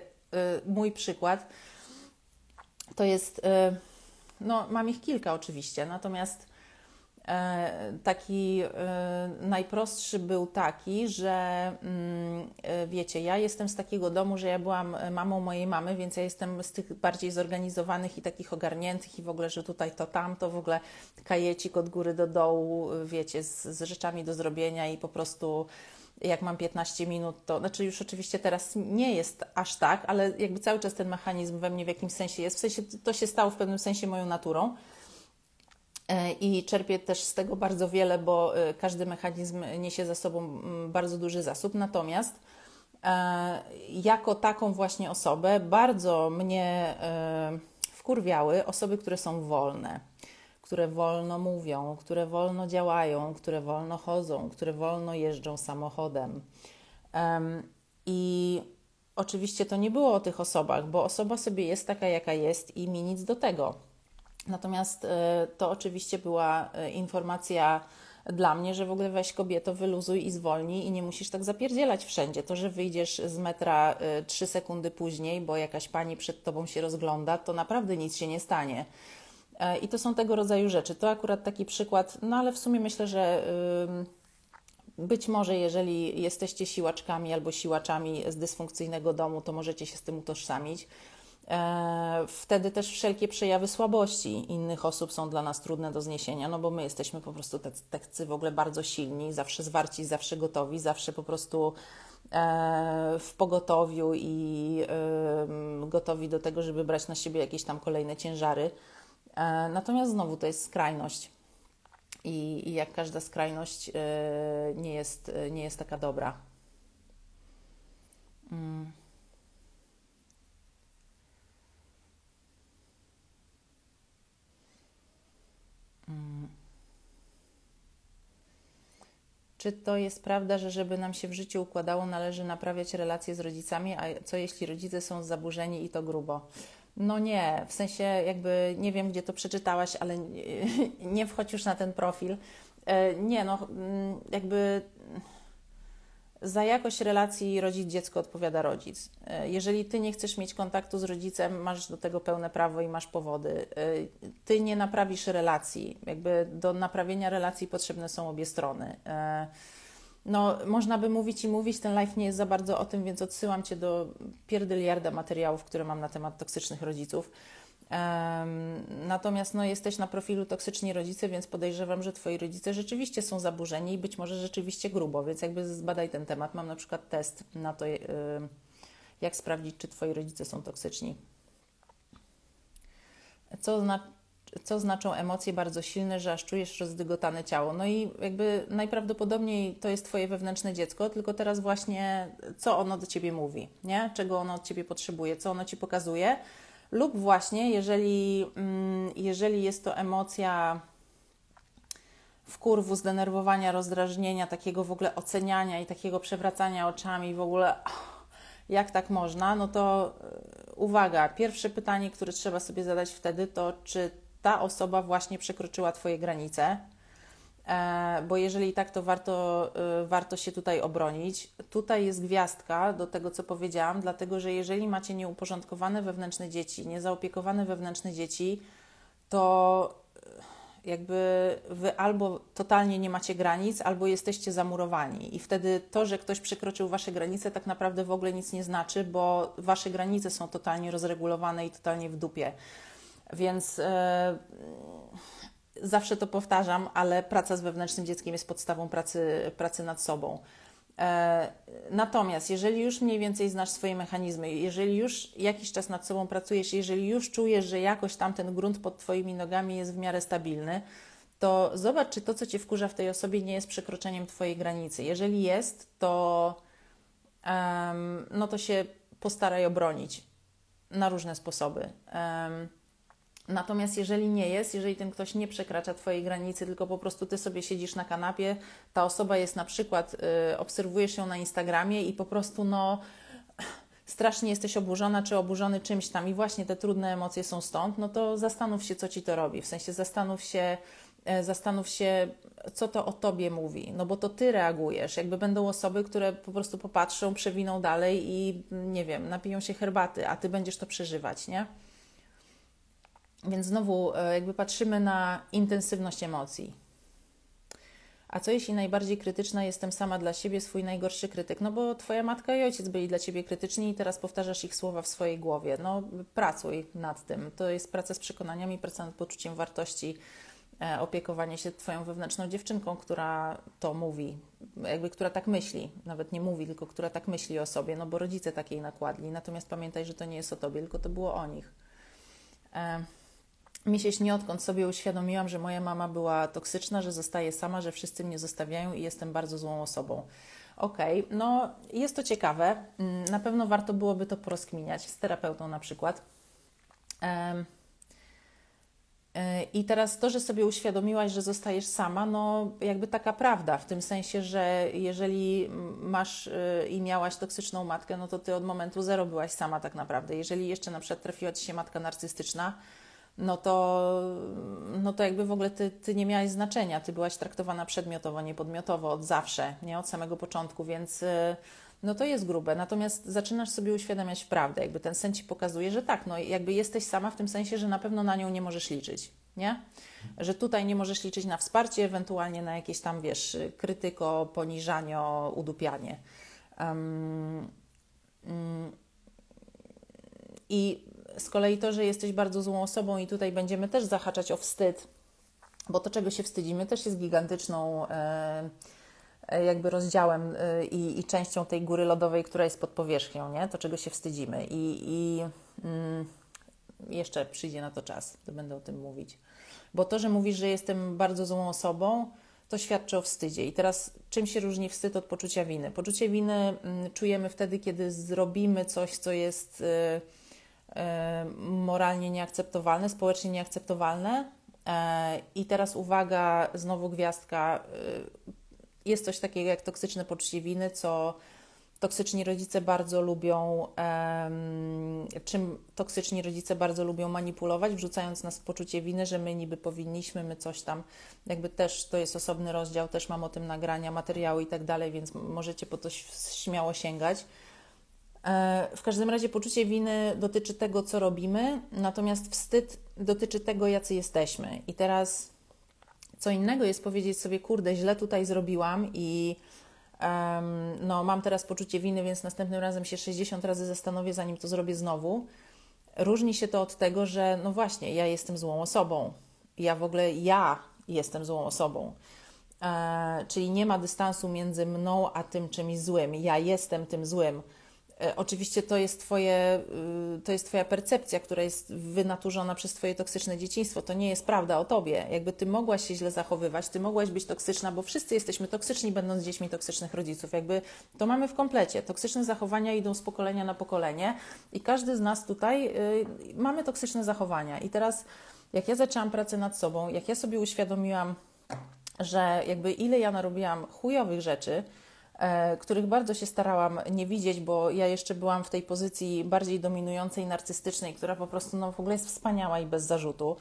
mój przykład, to jest, e, no mam ich kilka oczywiście, natomiast E, taki e, najprostszy był taki, że mm, wiecie, ja jestem z takiego domu, że ja byłam mamą mojej mamy, więc ja jestem z tych bardziej zorganizowanych i takich ogarniętych i w ogóle, że tutaj to tamto, w ogóle kajecik od góry do dołu, wiecie, z, z rzeczami do zrobienia i po prostu jak mam 15 minut, to znaczy już oczywiście teraz nie jest aż tak, ale jakby cały czas ten mechanizm we mnie w jakimś sensie jest, w sensie to się stało w pewnym sensie moją naturą. E, i czerpię też z tego bardzo wiele, bo e, każdy mechanizm niesie za sobą mm, bardzo duży zasób. Natomiast e, jako taką właśnie osobę bardzo mnie wkurwiały osoby, które są wolne. Które wolno mówią, które wolno działają, które wolno chodzą, które wolno jeżdżą samochodem. I oczywiście to nie było o tych osobach, bo osoba sobie jest taka, jaka jest i mi nic do tego. Natomiast e, to oczywiście była e, informacja dla mnie, że w ogóle weź kobieto, wyluzuj i zwolnij i nie musisz tak zapierdzielać wszędzie. To, że wyjdziesz z metra y, trzy sekundy później, bo jakaś pani przed tobą się rozgląda, to naprawdę nic się nie stanie. E, I to są tego rodzaju rzeczy. To akurat taki przykład, no ale w sumie myślę, że być może jeżeli jesteście siłaczkami albo siłaczami z dysfunkcyjnego domu, to możecie się z tym utożsamić. E, wtedy też wszelkie przejawy słabości innych osób są dla nas trudne do zniesienia, no bo my jesteśmy po prostu tacy w ogóle bardzo silni, zawsze zwarci, zawsze gotowi, zawsze po prostu e, w pogotowiu i gotowi do tego, żeby brać na siebie jakieś tam kolejne ciężary. E, natomiast znowu to jest skrajność. I, i jak każda skrajność nie jest, nie jest taka dobra. Mm. Czy to jest prawda, że żeby nam się w życiu układało, należy naprawiać relacje z rodzicami, a co jeśli rodzice są zaburzeni i to grubo? No nie, w sensie jakby nie wiem, gdzie to przeczytałaś, ale [LAUGHS] nie wchodź już na ten profil. E, nie, no mm, jakby za jakość relacji rodzic-dziecko odpowiada rodzic. E, jeżeli ty nie chcesz mieć kontaktu z rodzicem, masz do tego pełne prawo i masz powody. E, ty nie naprawisz relacji. Jakby do naprawienia relacji potrzebne są obie strony. No, można by mówić i mówić, ten live nie jest za bardzo o tym, więc odsyłam Cię do pierdyliarda materiałów, które mam na temat toksycznych rodziców. Natomiast no, jesteś na profilu toksyczni rodzice, więc podejrzewam, że Twoi rodzice rzeczywiście są zaburzeni i być może rzeczywiście grubo, więc jakby zbadaj ten temat. Mam na przykład test na to, jak sprawdzić, czy Twoi rodzice są toksyczni. Co, zna, co znaczą emocje bardzo silne, że aż czujesz rozdygotane ciało? No i jakby najprawdopodobniej to jest Twoje wewnętrzne dziecko, tylko teraz właśnie co ono do Ciebie mówi, nie? Czego ono od Ciebie potrzebuje, co ono Ci pokazuje – lub właśnie, jeżeli, mm, jeżeli jest to emocja wkurwu, zdenerwowania, rozdrażnienia, takiego w ogóle oceniania i takiego przewracania oczami, w ogóle jak tak można, no to e, uwaga, pierwsze pytanie, które trzeba sobie zadać wtedy, to czy ta osoba właśnie przekroczyła Twoje granice, E, bo jeżeli tak, to warto, e, warto się tutaj obronić. Tutaj jest gwiazdka do tego, co powiedziałam, dlatego że jeżeli macie nieuporządkowane wewnętrzne dzieci, niezaopiekowane wewnętrzne dzieci, to jakby wy albo totalnie nie macie granic, albo jesteście zamurowani. I wtedy to, że ktoś przekroczył wasze granice, tak naprawdę w ogóle nic nie znaczy, bo wasze granice są totalnie rozregulowane i totalnie w dupie. Więc. Yy, zawsze to powtarzam, ale praca z wewnętrznym dzieckiem jest podstawą pracy, pracy nad sobą. E, natomiast jeżeli już mniej więcej znasz swoje mechanizmy, jeżeli już jakiś czas nad sobą pracujesz, jeżeli już czujesz, że jakoś tam ten grunt pod Twoimi nogami jest w miarę stabilny, to zobacz, czy to, co Cię wkurza w tej osobie, nie jest przekroczeniem Twojej granicy. Jeżeli jest, to, um, no to się postaraj obronić na różne sposoby. Um, Natomiast jeżeli nie jest, jeżeli ten ktoś nie przekracza Twojej granicy, tylko po prostu Ty sobie siedzisz na kanapie, ta osoba jest na przykład, y, obserwujesz ją na Instagramie i po prostu no [CLEARS THROAT] strasznie jesteś oburzona czy oburzony czymś tam i właśnie te trudne emocje są stąd, no to zastanów się, co Ci to robi. W sensie zastanów się, e, zastanów się, co to o Tobie mówi, no bo to Ty reagujesz. Jakby będą osoby, które po prostu popatrzą, przewiną dalej i nie wiem, napiją się herbaty, a Ty będziesz to przeżywać, nie? Więc znowu e, jakby patrzymy na intensywność emocji. A co jeśli najbardziej krytyczna jestem sama dla siebie, swój najgorszy krytyk? No bo twoja matka i ojciec byli dla ciebie krytyczni i teraz powtarzasz ich słowa w swojej głowie. No pracuj nad tym. To jest praca z przekonaniami, praca nad poczuciem wartości, e, opiekowanie się twoją wewnętrzną dziewczynką, która to mówi, jakby która tak myśli. Nawet nie mówi, tylko która tak myśli o sobie, no bo rodzice takiej nakładli. Natomiast pamiętaj, że to nie jest o tobie, tylko to było o nich. E mi się śni, odkąd sobie uświadomiłam, że moja mama była toksyczna, że zostaje sama, że wszyscy mnie zostawiają i jestem bardzo złą osobą. Okej, okay, no jest to ciekawe. Mm, na pewno warto byłoby to porozkminiać z terapeutą na przykład. Um, I teraz to, że sobie uświadomiłaś, że zostajesz sama, no jakby taka prawda, w tym sensie, że jeżeli masz y, i miałaś toksyczną matkę, no to ty od momentu zero byłaś sama tak naprawdę. Jeżeli jeszcze na przykład trafiła ci się matka narcystyczna, no to, no to jakby w ogóle ty, ty nie miałaś znaczenia, ty byłaś traktowana przedmiotowo, nie podmiotowo od zawsze, nie od samego początku, więc y, no to jest grube. Natomiast zaczynasz sobie uświadamiać prawdę, jakby ten sen ci pokazuje, że tak, no jakby jesteś sama w tym sensie, że na pewno na nią nie możesz liczyć, nie? Że tutaj nie możesz liczyć na wsparcie, ewentualnie na jakieś tam, wiesz, krytyko, poniżanie, udupianie. Um, um, I z kolei to, że jesteś bardzo złą osobą i tutaj będziemy też zahaczać o wstyd, bo to, czego się wstydzimy, też jest gigantyczną... E, E, jakby rozdziałem e, i, i, częścią tej góry lodowej, która jest pod powierzchnią, nie? to czego się wstydzimy. I, i mm, jeszcze przyjdzie na to czas, to będę o tym mówić. Bo to, że mówisz, że jestem bardzo złą osobą, to świadczy o wstydzie. I teraz czym się różni wstyd od poczucia winy? Poczucie winy mm, czujemy wtedy, kiedy zrobimy coś, co jest moralnie nieakceptowalne, społecznie nieakceptowalne. I teraz uwaga, znowu gwiazdka jest coś takiego jak toksyczne poczucie winy, co toksyczni rodzice bardzo lubią, czym toksyczni rodzice bardzo lubią manipulować, wrzucając nas w poczucie winy, że my niby powinniśmy, my coś tam, jakby też to jest osobny rozdział, też mam o tym nagrania, materiały i tak dalej, więc możecie po to śmiało sięgać. E, w każdym razie poczucie winy dotyczy tego, co robimy, natomiast wstyd dotyczy tego, jacy jesteśmy. I teraz co innego jest powiedzieć sobie, kurde, źle tutaj zrobiłam i um, no, mam teraz poczucie winy, więc następnym razem się 60 razy zastanowię, zanim to zrobię znowu. Różni się to od tego, że no właśnie, ja jestem złą osobą. Ja w ogóle, ja jestem złą osobą. E, czyli nie ma dystansu między mną a tym czymś złym. Ja jestem tym złym. E, oczywiście to jest, twoje, y, to jest Twoja percepcja, która jest wynaturzona przez Twoje toksyczne dzieciństwo. To nie jest prawda o Tobie. Jakby Ty mogłaś się źle zachowywać, Ty mogłaś być toksyczna, bo wszyscy jesteśmy toksyczni, będąc dziećmi toksycznych rodziców. Jakby to mamy w komplecie. Toksyczne zachowania idą z pokolenia na pokolenie i każdy z nas tutaj y, mamy toksyczne zachowania. I teraz, jak ja zaczęłam pracę nad sobą, jak ja sobie uświadomiłam, że jakby ile ja narobiłam chujowych rzeczy, których bardzo się starałam nie widzieć, bo ja jeszcze byłam w tej pozycji bardziej dominującej, narcystycznej, która po prostu no, w ogóle jest wspaniała i bez zarzutu.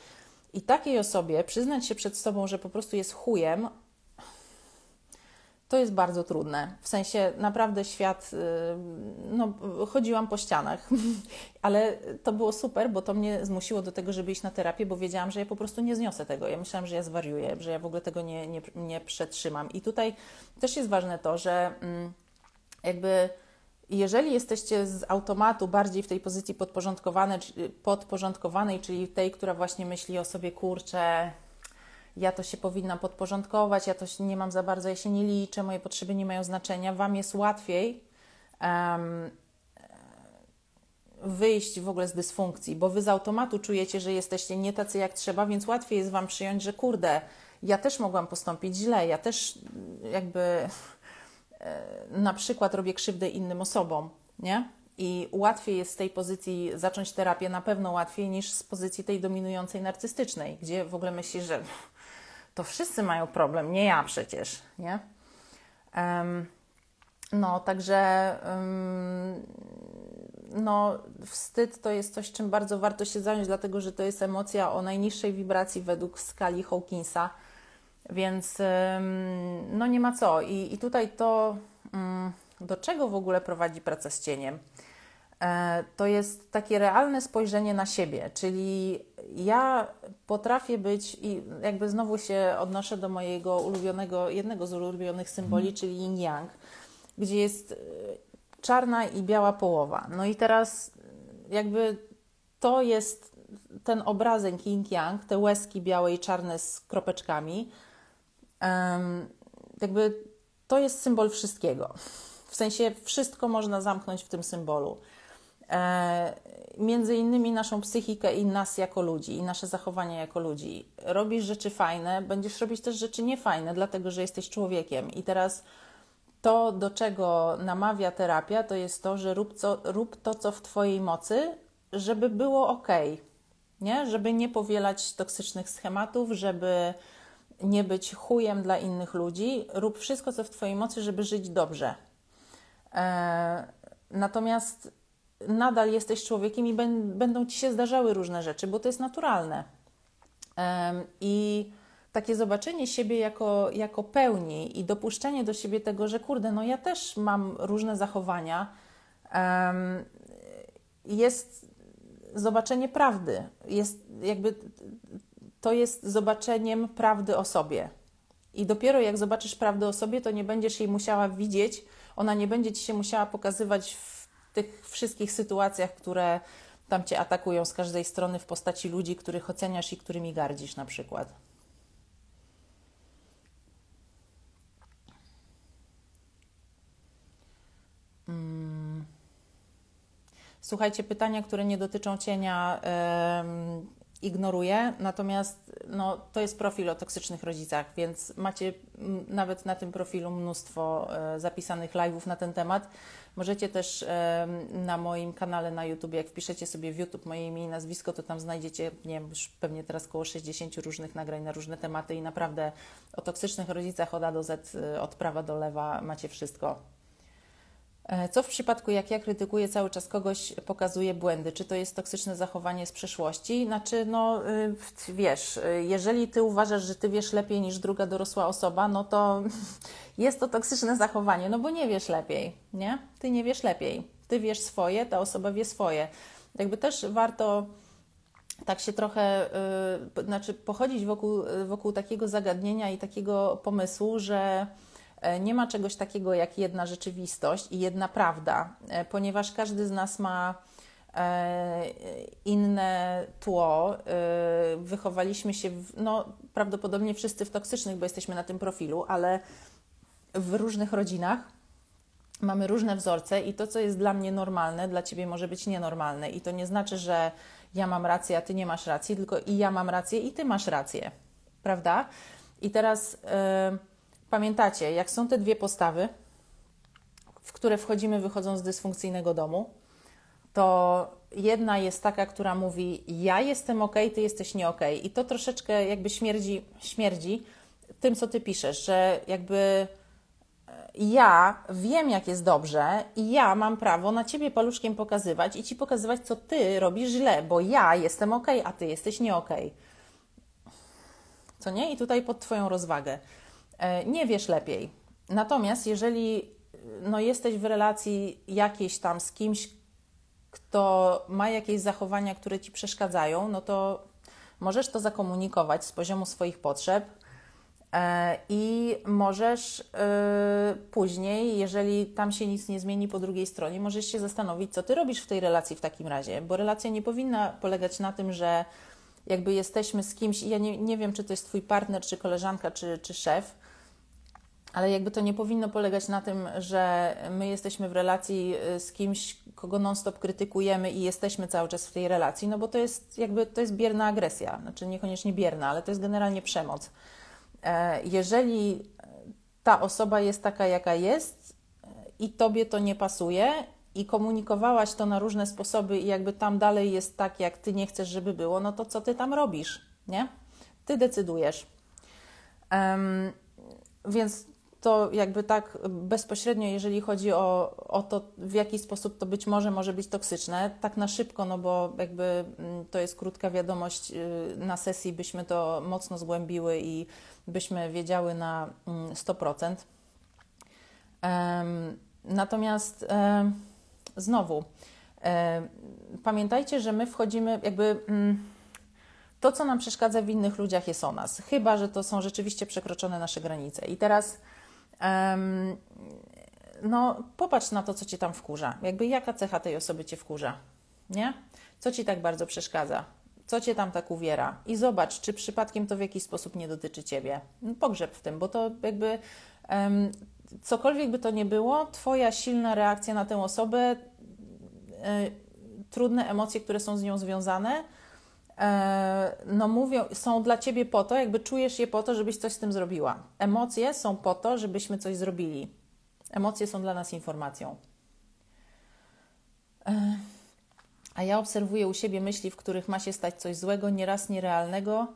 I takiej osobie przyznać się przed sobą, że po prostu jest chujem, to jest bardzo trudne. W sensie naprawdę świat, y, no, chodziłam po ścianach, [LAUGHS] ale to było super, bo to mnie zmusiło do tego, żeby iść na terapię, bo wiedziałam, że ja po prostu nie zniosę tego. Ja myślałam, że ja zwariuję, że ja w ogóle tego nie, nie, nie przetrzymam. I tutaj też jest ważne to, że mm, jakby jeżeli jesteście z automatu bardziej w tej pozycji podporządkowanej, czyli tej, która właśnie myśli o sobie, kurczę, ja to się powinnam podporządkować, ja to nie mam za bardzo, ja się nie liczę, moje potrzeby nie mają znaczenia. Wam jest łatwiej um, wyjść w ogóle z dysfunkcji, bo wy z automatu czujecie, że jesteście nie tacy jak trzeba, więc łatwiej jest Wam przyjąć, że kurde, ja też mogłam postąpić źle, ja też jakby e, na przykład robię krzywdę innym osobom, nie? I łatwiej jest z tej pozycji zacząć terapię, na pewno łatwiej niż z pozycji tej dominującej narcystycznej, gdzie w ogóle myślisz, że to wszyscy mają problem, nie ja przecież, nie? Um, no, także um, no, wstyd to jest coś, czym bardzo warto się zająć, dlatego że to jest emocja o najniższej wibracji według skali Hawkinsa, więc um, no nie ma co. I, i tutaj to, mm, do czego w ogóle prowadzi praca z cieniem? E, to jest takie realne spojrzenie na siebie, czyli ja potrafię być i jakby znowu się odnoszę do mojego ulubionego, jednego z ulubionych symboli, mm. czyli yin yang, gdzie jest e, czarna i biała połowa. No i teraz jakby to jest ten obrazek yin yang, te łezki białe i czarne z kropeczkami. Jakby to jest symbol wszystkiego. W sensie wszystko można zamknąć w tym symbolu. E, między innymi naszą psychikę i nas jako ludzi, i nasze zachowania jako ludzi. Robisz rzeczy fajne, będziesz robić też rzeczy niefajne, dlatego że jesteś człowiekiem. I teraz to, do czego namawia terapia, to jest to, że rób, co, rób to, co w Twojej mocy, żeby było ok. nie? Żeby nie powielać toksycznych schematów, żeby nie być chujem dla innych ludzi. Rób wszystko, co w Twojej mocy, żeby żyć dobrze. E, natomiast nadal jesteś człowiekiem i będą Ci się zdarzały różne rzeczy, bo to jest naturalne. I takie zobaczenie siebie jako, jako pełni i dopuszczenie do siebie tego, że kurde, no ja też mam różne zachowania, jest zobaczenie prawdy. Jest jakby to jest zobaczeniem prawdy o sobie. I dopiero jak zobaczysz prawdę o sobie, to nie będziesz jej musiała widzieć, ona nie będzie ci się musiała pokazywać w tych wszystkich sytuacjach, które tam cię atakują z każdej strony w postaci ludzi, których oceniasz i którymi gardzisz na przykład. Mm. Słuchajcie, pytania, które nie dotyczą cienia, yy, ignoruję, natomiast no, to jest profil o toksycznych rodzicach, więc macie nawet na tym profilu mnóstwo e, zapisanych live'ów na ten temat. Możecie też e, na moim kanale na YouTube, jak wpiszecie sobie w YouTube moje imię i nazwisko, to tam znajdziecie, nie wiem, już pewnie teraz około 60 różnych nagrań na różne tematy i naprawdę o toksycznych rodzicach od A do Z, e, od prawa do lewa macie wszystko. E, co w przypadku, jak ja krytykuję cały czas kogoś, pokazuje błędy? Czy to jest toksyczne zachowanie z przeszłości? Znaczy, no y, wiesz, y, jeżeli ty uważasz, że ty wiesz lepiej niż druga dorosła osoba, no to [LAUGHS] jest to toksyczne zachowanie, no bo nie wiesz lepiej, nie? Ty nie wiesz lepiej. Ty wiesz swoje, ta osoba wie swoje. Jakby też warto tak się trochę, yy, znaczy pochodzić wokół, wokół takiego zagadnienia i takiego pomysłu, że nie ma czegoś takiego jak jedna rzeczywistość i jedna prawda, e, ponieważ każdy z nas ma e, inne tło. Wychowaliśmy się, w, no prawdopodobnie wszyscy w toksycznych, bo jesteśmy na tym profilu, ale w różnych rodzinach mamy różne wzorce i to, co jest dla mnie normalne, dla ciebie może być nienormalne. I to nie znaczy, że ja mam rację, a ty nie masz racji, tylko i ja mam rację, i ty masz rację, prawda? I teraz. Yy, Pamiętacie, jak są te dwie postawy, w które wchodzimy wychodząc z dysfunkcyjnego domu, to jedna jest taka, która mówi: Ja jestem ok, ty jesteś nie ok. I to troszeczkę jakby śmierdzi, śmierdzi tym, co ty piszesz, że jakby e, ja wiem, jak jest dobrze, i ja mam prawo na ciebie paluszkiem pokazywać i ci pokazywać, co ty robisz źle, bo ja jestem ok, a ty jesteś nie ok. Co nie? I tutaj pod Twoją rozwagę. E, nie wiesz lepiej. Natomiast jeżeli no, jesteś w relacji jakiejś tam z kimś, kto ma jakieś zachowania, które ci przeszkadzają, no to możesz to zakomunikować z poziomu swoich potrzeb e, i możesz e, później, jeżeli tam się nic nie zmieni po drugiej stronie, możesz się zastanowić, co ty robisz w tej relacji w takim razie, bo relacja nie powinna polegać na tym, że jakby jesteśmy z kimś, i ja nie, nie wiem, czy to jest twój partner, czy koleżanka, czy, czy szef, ale jakby to nie powinno polegać na tym, że my jesteśmy w relacji y, z kimś, kogo non-stop krytykujemy i jesteśmy cały czas w tej relacji, no bo to jest jakby to jest bierna agresja, znaczy niekoniecznie bierna, ale to jest generalnie przemoc. E, jeżeli ta osoba jest taka, jaka jest i tobie to nie pasuje i komunikowałaś to na różne sposoby i jakby tam dalej jest tak, jak ty nie chcesz, żeby było, no to co ty tam robisz, nie? Ty decydujesz. Um, więc to jakby tak bezpośrednio, jeżeli chodzi o, o to, w jaki sposób to być może może być toksyczne, tak na szybko, no bo jakby mm, to jest krótka wiadomość, y, na sesji byśmy to mocno zgłębiły i byśmy wiedziały na 100%. Mm, natomiast znowu, pamiętajcie, że my wchodzimy jakby mm, to, co nam przeszkadza w innych ludziach, jest o nas, chyba że to są rzeczywiście przekroczone nasze granice. I teraz no, popatrz na to, co cię tam wkurza. Jakby jaka cecha tej osoby cię wkurza, nie? Co ci tak bardzo przeszkadza? Co cię tam tak uwiera? I zobacz, czy przypadkiem to w jakiś sposób nie dotyczy ciebie. No, pogrzeb w tym, bo to jakby um, cokolwiek by to nie było, twoja silna reakcja na tę osobę, y, trudne emocje, które są z nią związane, no mówią, są dla ciebie po to, jakby czujesz je po to, żebyś coś z tym zrobiła. Emocje są po to, żebyśmy coś zrobili. Emocje są dla nas informacją. E, A ja obserwuję u siebie myśli, w których ma się stać coś złego, nieraz nierealnego,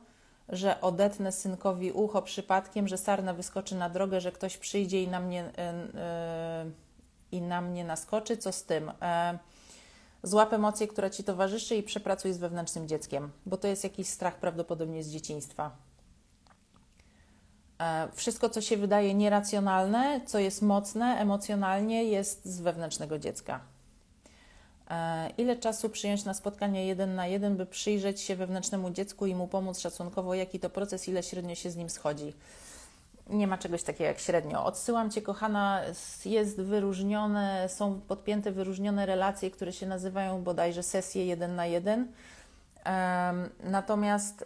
że odetnę synkowi ucho przypadkiem, że sarna wyskoczy na drogę, że ktoś przyjdzie i na mnie, yy, yy, i na mnie naskoczy. Co z tym? Yy, złap emocję, która ci towarzyszy i przepracuj z wewnętrznym dzieckiem, bo to jest jakiś strach prawdopodobnie z dzieciństwa. Wszystko, co się wydaje nieracjonalne, co jest mocne emocjonalnie, jest z wewnętrznego dziecka. E, ile czasu przyjąć na spotkanie jeden na jeden, by przyjrzeć się wewnętrznemu dziecku i mu pomóc szacunkowo, jaki to proces, ile średnio się z nim schodzi? Nie ma czegoś takiego jak średnio. Odsyłam Cię, kochana, jest wyróżnione, są podpięte wyróżnione relacje, które się nazywają bodajże sesje jeden na jeden. Natomiast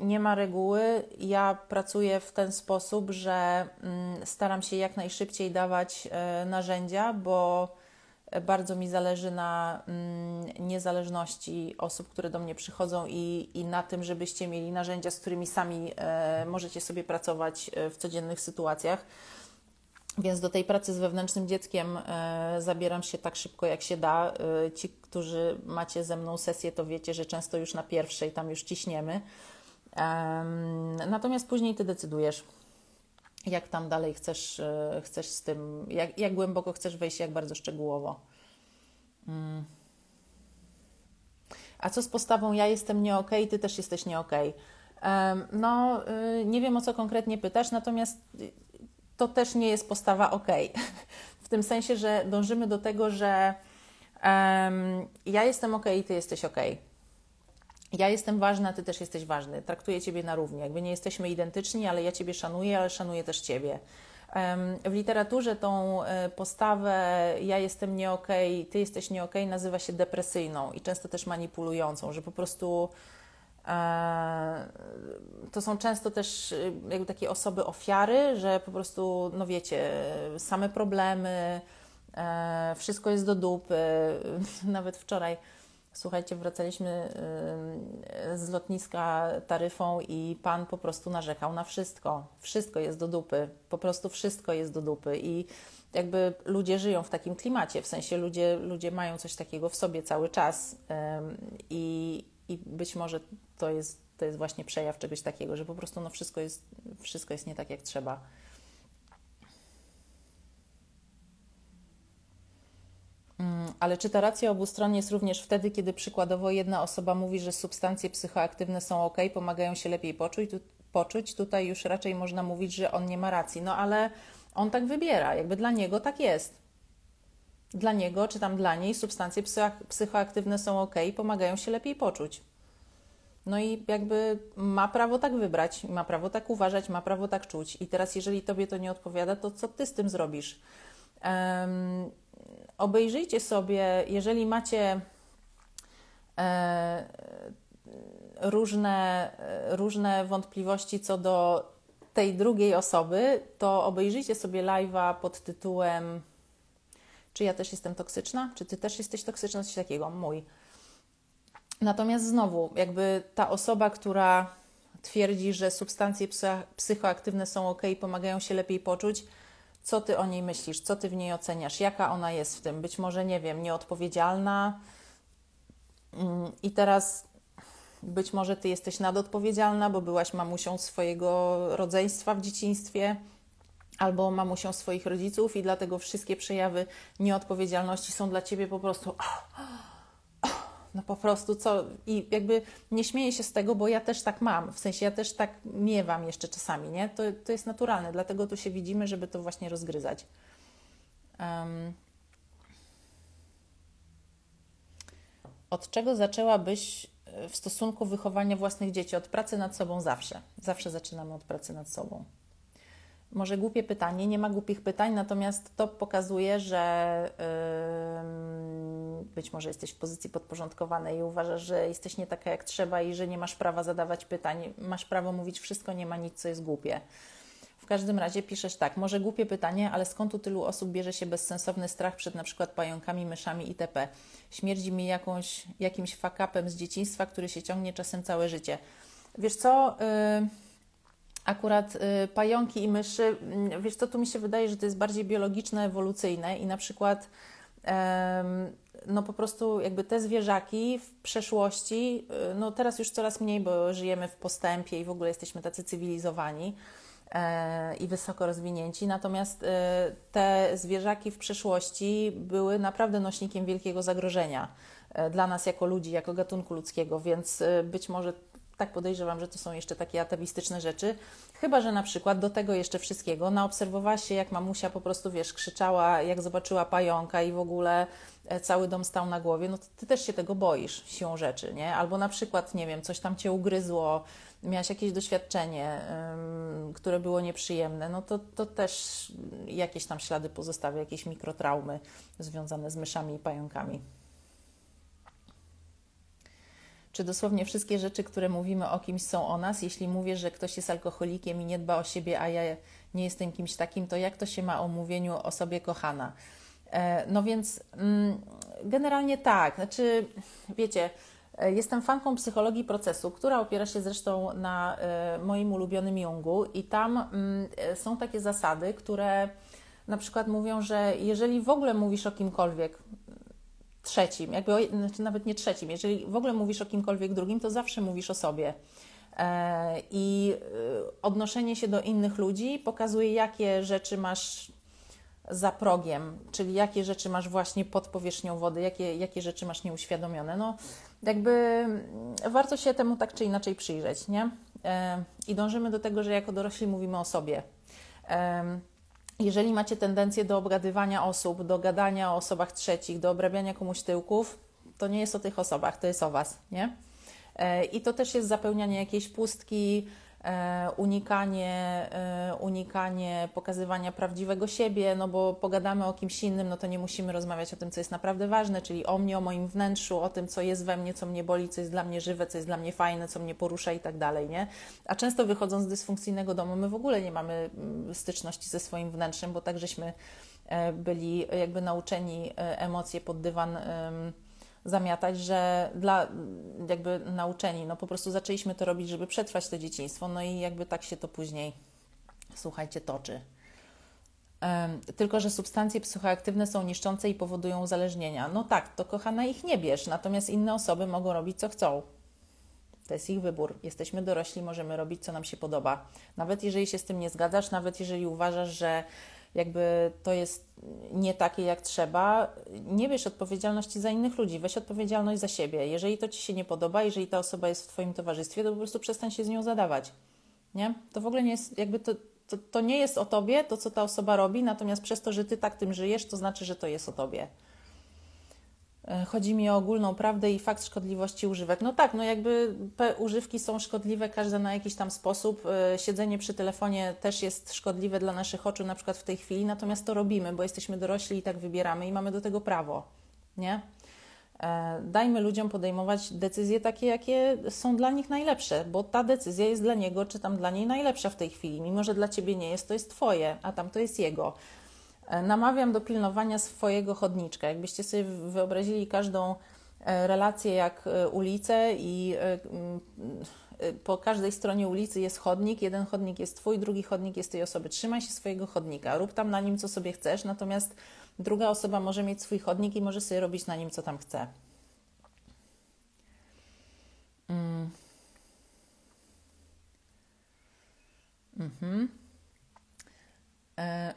nie ma reguły. Ja pracuję w ten sposób, że mm, staram się jak najszybciej dawać e, narzędzia, bo bardzo mi zależy na mm, niezależności osób, które do mnie przychodzą i, i na tym, żebyście mieli narzędzia, z którymi sami e, możecie sobie pracować e, w codziennych sytuacjach. Więc do tej pracy z wewnętrznym dzieckiem e, zabieram się tak szybko, jak się da. Ci, którzy macie ze mną sesję, to wiecie, że często już na pierwszej tam już ciśniemy. Natomiast później ty decydujesz jak tam dalej chcesz, e, chcesz z tym, jak, jak głęboko chcesz wejść, jak bardzo szczegółowo. Mm. A co z postawą ja jestem nie okay, ty też jesteś nie? Okay? No, y, nie wiem o co konkretnie pytasz, natomiast to też nie jest postawa ok. [LAUGHS] W tym sensie, że dążymy do tego, że um, ja jestem ok i ty jesteś ok ja jestem ważna, ty też jesteś ważny. Traktuję ciebie na równi. Jakby nie jesteśmy identyczni, ale ja ciebie szanuję, ale szanuję też ciebie. W literaturze tą e, postawę ja jestem nie okay, ty jesteś nie okay, nazywa się depresyjną i często też manipulującą, że po prostu e, to są często też e, jakby takie osoby ofiary, że po prostu, no wiecie, same problemy, wszystko jest do dupy. [LAUGHS] Nawet wczoraj Słuchajcie, wracaliśmy z lotniska taryfą i pan po prostu narzekał na wszystko. Wszystko jest do dupy, po prostu wszystko jest do dupy. I jakby ludzie żyją w takim klimacie, w sensie ludzie, ludzie mają coś takiego w sobie cały czas. I, i być może to jest, to jest właśnie przejaw czegoś takiego, że po prostu no wszystko, jest, wszystko jest nie tak, jak trzeba. Ale czy ta racja obustronnie jest również wtedy, kiedy przykładowo jedna osoba mówi, że substancje psychoaktywne są ok, pomagają się lepiej poczuć? Tu, poczuć? Tutaj już raczej można mówić, że on nie ma racji. No ale on tak wybiera, jakby dla niego tak jest. Dla niego, czy tam dla niej, substancje psychoaktywne są ok, pomagają się lepiej poczuć. No i jakby ma prawo tak wybrać, ma prawo tak uważać, ma prawo tak czuć. I teraz, jeżeli tobie to nie odpowiada, to co ty z tym zrobisz? Um, obejrzyjcie sobie, jeżeli macie e, różne, różne wątpliwości co do tej drugiej osoby, to obejrzyjcie sobie live'a pod tytułem Czy ja też jestem toksyczna? Czy ty też jesteś toksyczna? Coś takiego, mój. Natomiast znowu, jakby ta osoba, która twierdzi, że substancje psychoaktywne są ok, pomagają się lepiej poczuć, co ty o niej myślisz, co ty w niej oceniasz, jaka ona jest w tym, być może, nie wiem, nieodpowiedzialna. Mm, I teraz być może ty jesteś nadodpowiedzialna, bo byłaś mamusią swojego rodzeństwa w dzieciństwie albo mamusią swoich rodziców i dlatego wszystkie przejawy nieodpowiedzialności są dla ciebie po prostu no po prostu co i jakby nie śmieję się z tego, bo ja też tak mam, w sensie ja też tak miewam jeszcze czasami, nie? To, to jest naturalne, dlatego tu się widzimy, żeby to właśnie rozgryzać. Um. Od czego zaczęłabyś e, w stosunku wychowania własnych dzieci? Od pracy nad sobą zawsze. Zawsze zaczynamy od pracy nad sobą. Może głupie pytanie, nie ma głupich pytań, natomiast to pokazuje, że yy, być może jesteś w pozycji podporządkowanej i uważasz, że jesteś nie taka jak trzeba i że nie masz prawa zadawać pytań, masz prawo mówić wszystko, nie ma nic, co jest głupie. W każdym razie piszesz tak, może głupie pytanie, ale skąd u tylu osób bierze się bezsensowny strach przed na przykład pająkami, myszami itp. Śmierdzi mi jakąś, jakimś fakapem z dzieciństwa, który się ciągnie czasem całe życie. Wiesz co... Yy, akurat y, pająki i myszy, mm, wiesz co, tu mi się wydaje, że to jest bardziej biologiczne, ewolucyjne i na przykład no po prostu jakby te zwierzaki w przeszłości, y, no teraz już coraz mniej, bo żyjemy w postępie i w ogóle jesteśmy tacy cywilizowani e, i wysoko rozwinięci. Natomiast e, te zwierzaki w przeszłości były naprawdę nośnikiem wielkiego zagrożenia e, dla nas jako ludzi, jako gatunku ludzkiego, więc być może tak podejrzewam, że to są jeszcze takie atawistyczne rzeczy. Chyba, że na przykład do tego jeszcze wszystkiego naobserwowała się, jak mamusia po prostu, wiesz, krzyczała, jak zobaczyła pająka i w ogóle e, cały dom stał na głowie, no to ty też się tego boisz siłą rzeczy, nie? Albo na przykład, nie wiem, coś tam cię ugryzło, miałaś jakieś doświadczenie, które było nieprzyjemne, no to, to też jakieś tam ślady pozostawia, jakieś mikrotraumy związane z myszami i pająkami. Czy dosłownie wszystkie rzeczy, które mówimy o kimś, są o nas? Jeśli mówię, że ktoś jest alkoholikiem i nie dba o siebie, a ja nie jestem kimś takim, to jak to się ma o mówieniu o sobie kochana? E, no więc mm, generalnie tak. Znaczy, wiecie, e, jestem fanką psychologii procesu, która opiera się zresztą na e, moim ulubionym Jungu, i tam mm, są takie zasady, które na przykład mówią, że jeżeli w ogóle mówisz o kimkolwiek, trzecim, jakby o, znaczy nawet nie trzecim, jeżeli w ogóle mówisz o kimkolwiek drugim, to zawsze mówisz o sobie. E, I e, odnoszenie się do innych ludzi pokazuje, jakie rzeczy masz za progiem, czyli jakie rzeczy masz właśnie pod powierzchnią wody, jakie, jakie rzeczy masz nieuświadomione. No, jakby mm, warto się temu tak czy inaczej przyjrzeć, nie? E, I dążymy do tego, że jako dorośli mówimy o sobie jeżeli macie tendencję do obgadywania osób, do gadania o osobach trzecich, do obrabiania komuś tyłków, to nie jest o tych osobach, to jest o Was, nie? E, I to też jest zapełnianie jakiejś pustki, unikanie, e, unikanie pokazywania prawdziwego siebie, no bo pogadamy o kimś innym, no to nie musimy rozmawiać o tym, co jest naprawdę ważne, czyli o mnie, o moim wnętrzu, o tym, co jest we mnie, co mnie boli, co jest dla mnie żywe, co jest dla mnie fajne, co mnie porusza i tak dalej, nie? A często wychodząc z dysfunkcyjnego domu, my w ogóle nie mamy mm, styczności ze swoim wnętrzem, bo tak żeśmy e, byli jakby nauczeni emocje pod dywan zamiatać, że dla jakby nauczeni, no po prostu zaczęliśmy to robić, żeby przetrwać to dzieciństwo, no i jakby tak się to później, słuchajcie, toczy. Tylko, że substancje psychoaktywne są niszczące i powodują uzależnienia. No tak, to kochana ich nie bierz, natomiast inne osoby mogą robić co chcą. To jest ich wybór. Jesteśmy dorośli, możemy robić co nam się podoba. Nawet jeżeli się z tym nie zgadzasz, nawet jeżeli uważasz, że jakby to jest nie takie jak trzeba, nie bierz odpowiedzialności za innych ludzi, weź odpowiedzialność za siebie. Jeżeli to ci się nie podoba, jeżeli ta osoba jest w twoim towarzystwie, to po prostu przestań się z nią zadawać. Nie? To w ogóle nie jest, jakby to, to, to nie jest o tobie, to co ta osoba robi, natomiast przez to, że ty tak tym żyjesz, to znaczy, że to jest o tobie. E, chodzi mi o ogólną prawdę i fakt szkodliwości używek. No tak, no jakby używki są szkodliwe, każda na jakiś tam sposób. E, siedzenie przy telefonie też jest szkodliwe dla naszych oczu, na przykład w tej chwili, natomiast to robimy, bo jesteśmy dorośli i tak wybieramy i mamy do tego prawo, nie? E, dajmy ludziom podejmować decyzje takie, jakie są dla nich najlepsze, bo ta decyzja jest dla niego czy tam dla niej najlepsza w tej chwili. Mimo, że dla ciebie nie jest, to jest twoje, a tam to jest jego. E, namawiam do pilnowania swojego chodniczka. Jakbyście sobie wyobrazili każdą e, relację jak e, ulicę i po każdej stronie ulicy jest chodnik, jeden chodnik jest twój, drugi chodnik jest tej osoby. Trzymaj się swojego chodnika, rób tam na nim co sobie chcesz, natomiast druga osoba może mieć swój chodnik i może sobie robić na nim co tam chce. Mm. Mhm. E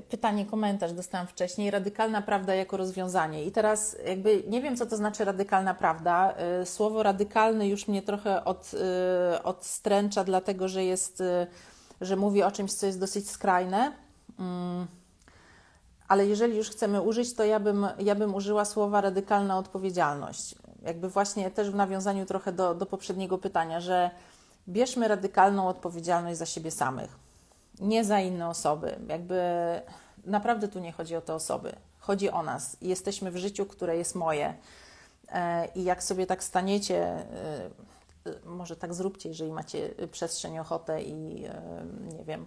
pytanie, komentarz dostałam wcześniej, radykalna prawda jako rozwiązanie. I teraz jakby nie wiem, co to znaczy radykalna prawda. Y, słowo radykalny już mnie trochę od, y, odstręcza, dlatego że jest, że mówi o czymś, co jest dosyć skrajne. Mm. Ale jeżeli już chcemy użyć, to ja bym, ja bym użyła słowa radykalna odpowiedzialność. Jakby właśnie też w nawiązaniu trochę do, do poprzedniego pytania, że bierzmy radykalną odpowiedzialność za siebie samych nie za inne osoby. Jakby naprawdę tu nie chodzi o te osoby, chodzi o nas. Jesteśmy w życiu, które jest moje. E, I jak sobie tak staniecie, e, może tak zróbcie, jeżeli macie przestrzeń, ochotę i e, nie wiem,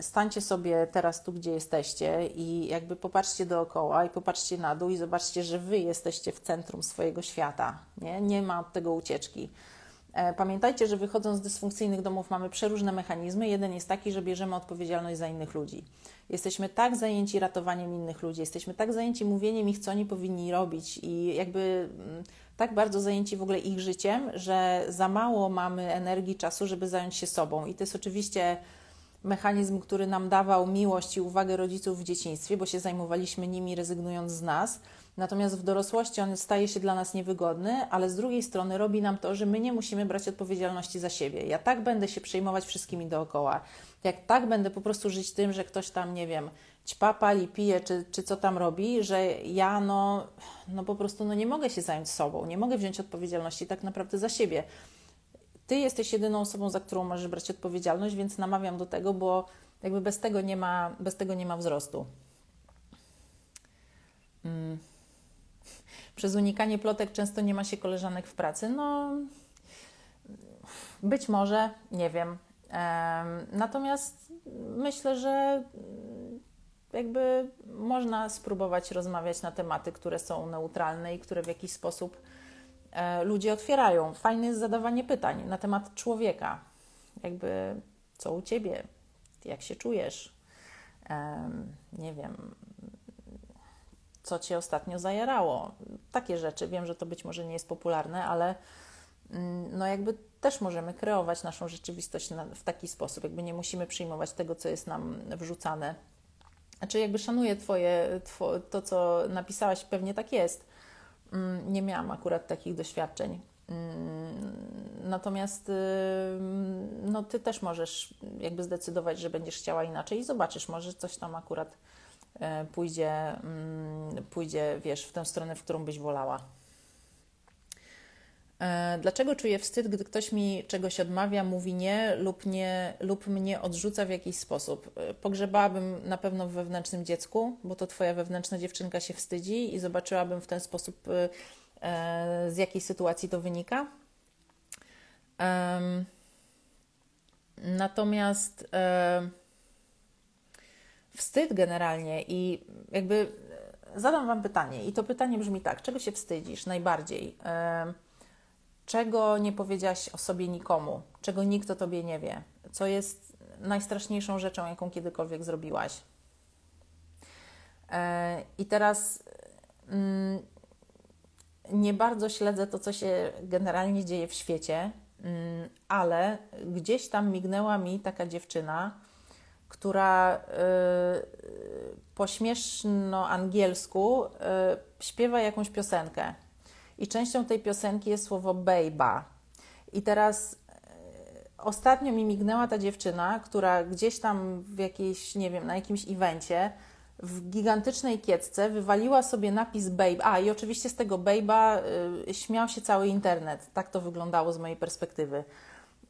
stańcie sobie teraz tu, gdzie jesteście i jakby popatrzcie dookoła i popatrzcie na dół i zobaczcie, że wy jesteście w centrum swojego świata. Nie, nie ma od tego ucieczki. E, pamiętajcie, że wychodząc z dysfunkcyjnych domów mamy przeróżne mechanizmy. Jeden jest taki, że bierzemy odpowiedzialność za innych ludzi. Jesteśmy tak zajęci ratowaniem innych ludzi, jesteśmy tak zajęci mówieniem ich, co oni powinni robić i jakby mm, tak bardzo zajęci w ogóle ich życiem, że za mało mamy energii, czasu, żeby zająć się sobą. I to jest oczywiście mechanizm, który nam dawał miłość i uwagę rodziców w dzieciństwie, bo się zajmowaliśmy nimi, rezygnując z nas. Natomiast w dorosłości on staje się dla nas niewygodny, ale z drugiej strony robi nam to, że my nie musimy brać odpowiedzialności za siebie. Ja tak będę się przejmować wszystkimi dookoła. Jak tak będę po prostu żyć tym, że ktoś tam, nie wiem, ćpa, pali, pije, czy, czy co tam robi, że ja no, no po prostu no nie mogę się zająć sobą, nie mogę wziąć odpowiedzialności tak naprawdę za siebie. Ty jesteś jedyną osobą, za którą możesz brać odpowiedzialność, więc namawiam do tego, bo jakby bez tego nie ma, bez tego nie ma wzrostu. Mm. Przez unikanie plotek często nie ma się koleżanek w pracy. No, być może, nie wiem. Natomiast myślę, że jakby można spróbować rozmawiać na tematy, które są neutralne i które w jakiś sposób e, ludzie otwierają. Fajne jest zadawanie pytań na temat człowieka. Jakby co u ciebie, jak się czujesz, nie wiem, co cię ostatnio zajarało. Takie rzeczy. Wiem, że to być może nie jest popularne, ale mm, no jakby też możemy kreować naszą rzeczywistość w taki sposób. Jakby nie musimy przyjmować tego, co jest nam wrzucane znaczy, jakby szanuję Twoje, two, to, co napisałaś, pewnie tak jest. Mm, nie miałam akurat takich doświadczeń. Mm, natomiast no, Ty też możesz jakby zdecydować, że będziesz chciała inaczej i zobaczysz, może coś tam akurat pójdzie, mm, pójdzie, wiesz, w tę stronę, w którą byś wolała. E, dlaczego czuję wstyd, gdy ktoś mi czegoś odmawia, mówi nie lub, nie lub mnie odrzuca w jakiś sposób? E, pogrzebałabym na pewno w wewnętrznym dziecku, bo to Twoja wewnętrzna dziewczynka się wstydzi i zobaczyłabym w ten sposób, e, z jakiej sytuacji to wynika. Natomiast wstyd generalnie i jakby zadam Wam pytanie, i to pytanie brzmi tak: czego się wstydzisz najbardziej? czego nie powiedziałaś o sobie nikomu, czego nikt o tobie nie wie, co jest najstraszniejszą rzeczą, jaką kiedykolwiek zrobiłaś. E, I teraz mm, nie bardzo śledzę to, co się generalnie dzieje w świecie, mm, ale gdzieś tam mignęła mi taka dziewczyna, która y, po śmieszno angielsku y, śpiewa jakąś piosenkę i częścią tej piosenki jest słowo bejba. I teraz e, ostatnio mi mignęła ta dziewczyna, która gdzieś tam w jakiejś, nie wiem, na jakimś evencie w gigantycznej kiecce wywaliła sobie napis babe. A i oczywiście z tego babe'a y, śmiał się cały internet. Tak to wyglądało z mojej perspektywy.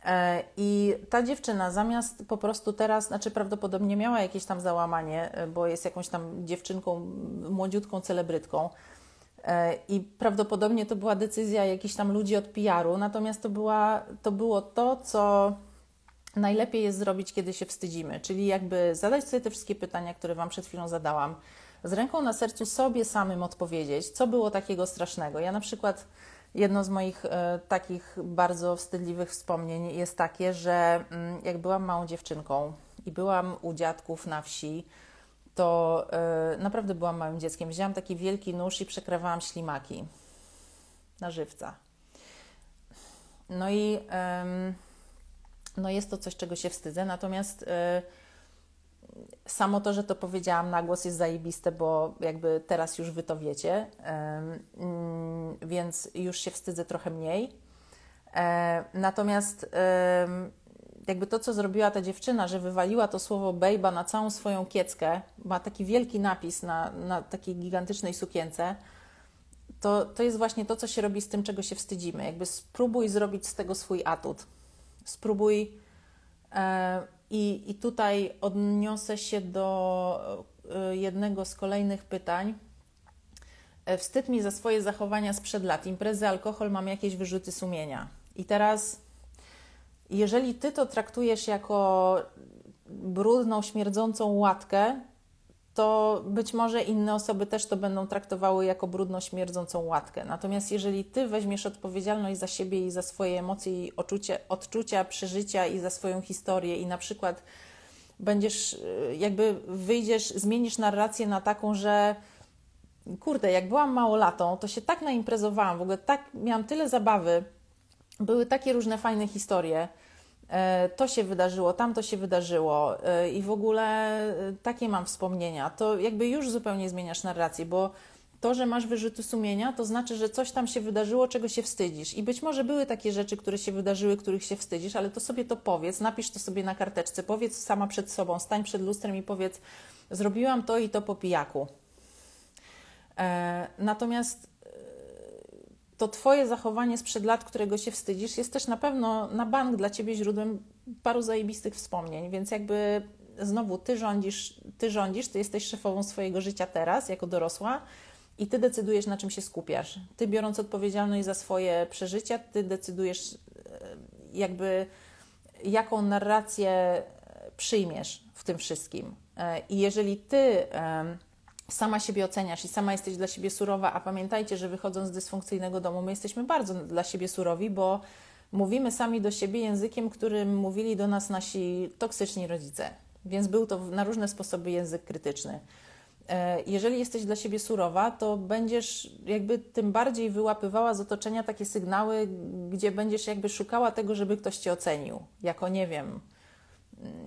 E, I ta dziewczyna zamiast po prostu teraz, znaczy prawdopodobnie miała jakieś tam załamanie, bo jest jakąś tam dziewczynką, młodziutką celebrytką, E, I prawdopodobnie to była decyzja jakichś tam ludzi od PR-u, natomiast to, była, to było to, co najlepiej jest zrobić, kiedy się wstydzimy, czyli jakby zadać sobie te wszystkie pytania, które Wam przed chwilą zadałam, z ręką na sercu sobie samym odpowiedzieć, co było takiego strasznego. Ja na przykład jedno z moich e, takich bardzo wstydliwych wspomnień jest takie, że mm, jak byłam małą dziewczynką i byłam u dziadków na wsi, to yy, naprawdę byłam małym dzieckiem. Wzięłam taki wielki nóż i przekrawałam ślimaki na żywca. No i no jest to coś, czego się wstydzę, natomiast yy, samo to, że to powiedziałam na głos jest zajebiste, bo jakby teraz już Wy to wiecie, mm, więc już się wstydzę trochę mniej. E, natomiast jakby to, co zrobiła ta dziewczyna, że wywaliła to słowo bejba na całą swoją kieckę, ma taki wielki napis na, na takiej gigantycznej sukience, to, to jest właśnie to, co się robi z tym, czego się wstydzimy. Jakby spróbuj zrobić z tego swój atut. Spróbuj e, i, i tutaj odniosę się do e, jednego z kolejnych pytań. E, wstyd mi za swoje zachowania sprzed lat. Imprezy, alkohol, mam jakieś wyrzuty sumienia. I teraz jeżeli ty to traktujesz jako brudną, śmierdzącą łatkę, to być może inne osoby też to będą traktowały jako brudno śmierdzącą łatkę. Natomiast jeżeli ty weźmiesz odpowiedzialność za siebie i za swoje emocje i odczucia, odczucia, przeżycia i za swoją historię i na przykład będziesz, y, jakby wyjdziesz, zmienisz narrację na taką, że kurde, jak byłam małolatą, to się tak naimprezowałam, w ogóle tak, miałam tyle zabawy, były takie różne fajne historie, to się wydarzyło, tam to się wydarzyło e, i w ogóle e, takie mam wspomnienia, to jakby już zupełnie zmieniasz narrację, bo to, że masz wyrzuty sumienia, to znaczy, że coś tam się wydarzyło, czego się wstydzisz. I być może były takie rzeczy, które się wydarzyły, których się wstydzisz, ale to sobie to powiedz, napisz to sobie na karteczce, powiedz sama przed sobą, stań przed lustrem i powiedz: Zrobiłam to i to po pijaku. E, natomiast e, to Twoje zachowanie sprzed lat, którego się wstydzisz, jest też na pewno na bank dla Ciebie źródłem paru zajebistych wspomnień, więc jakby znowu Ty rządzisz, Ty rządzisz, Ty jesteś szefową swojego życia teraz, jako dorosła i Ty decydujesz, na czym się skupiasz. Ty biorąc odpowiedzialność za swoje przeżycia, Ty decydujesz e, jakby jaką narrację przyjmiesz w tym wszystkim. I jeżeli Ty sama siebie oceniasz i sama jesteś dla siebie surowa, a pamiętajcie, że wychodząc z dysfunkcyjnego domu, my jesteśmy bardzo dla siebie surowi, bo mówimy sami do siebie językiem, którym mówili do nas nasi toksyczni rodzice. Więc był to na różne sposoby język krytyczny. E, jeżeli jesteś dla siebie surowa, to będziesz jakby tym bardziej wyłapywała z otoczenia takie sygnały, gdzie będziesz jakby szukała tego, żeby ktoś cię ocenił, jako nie wiem,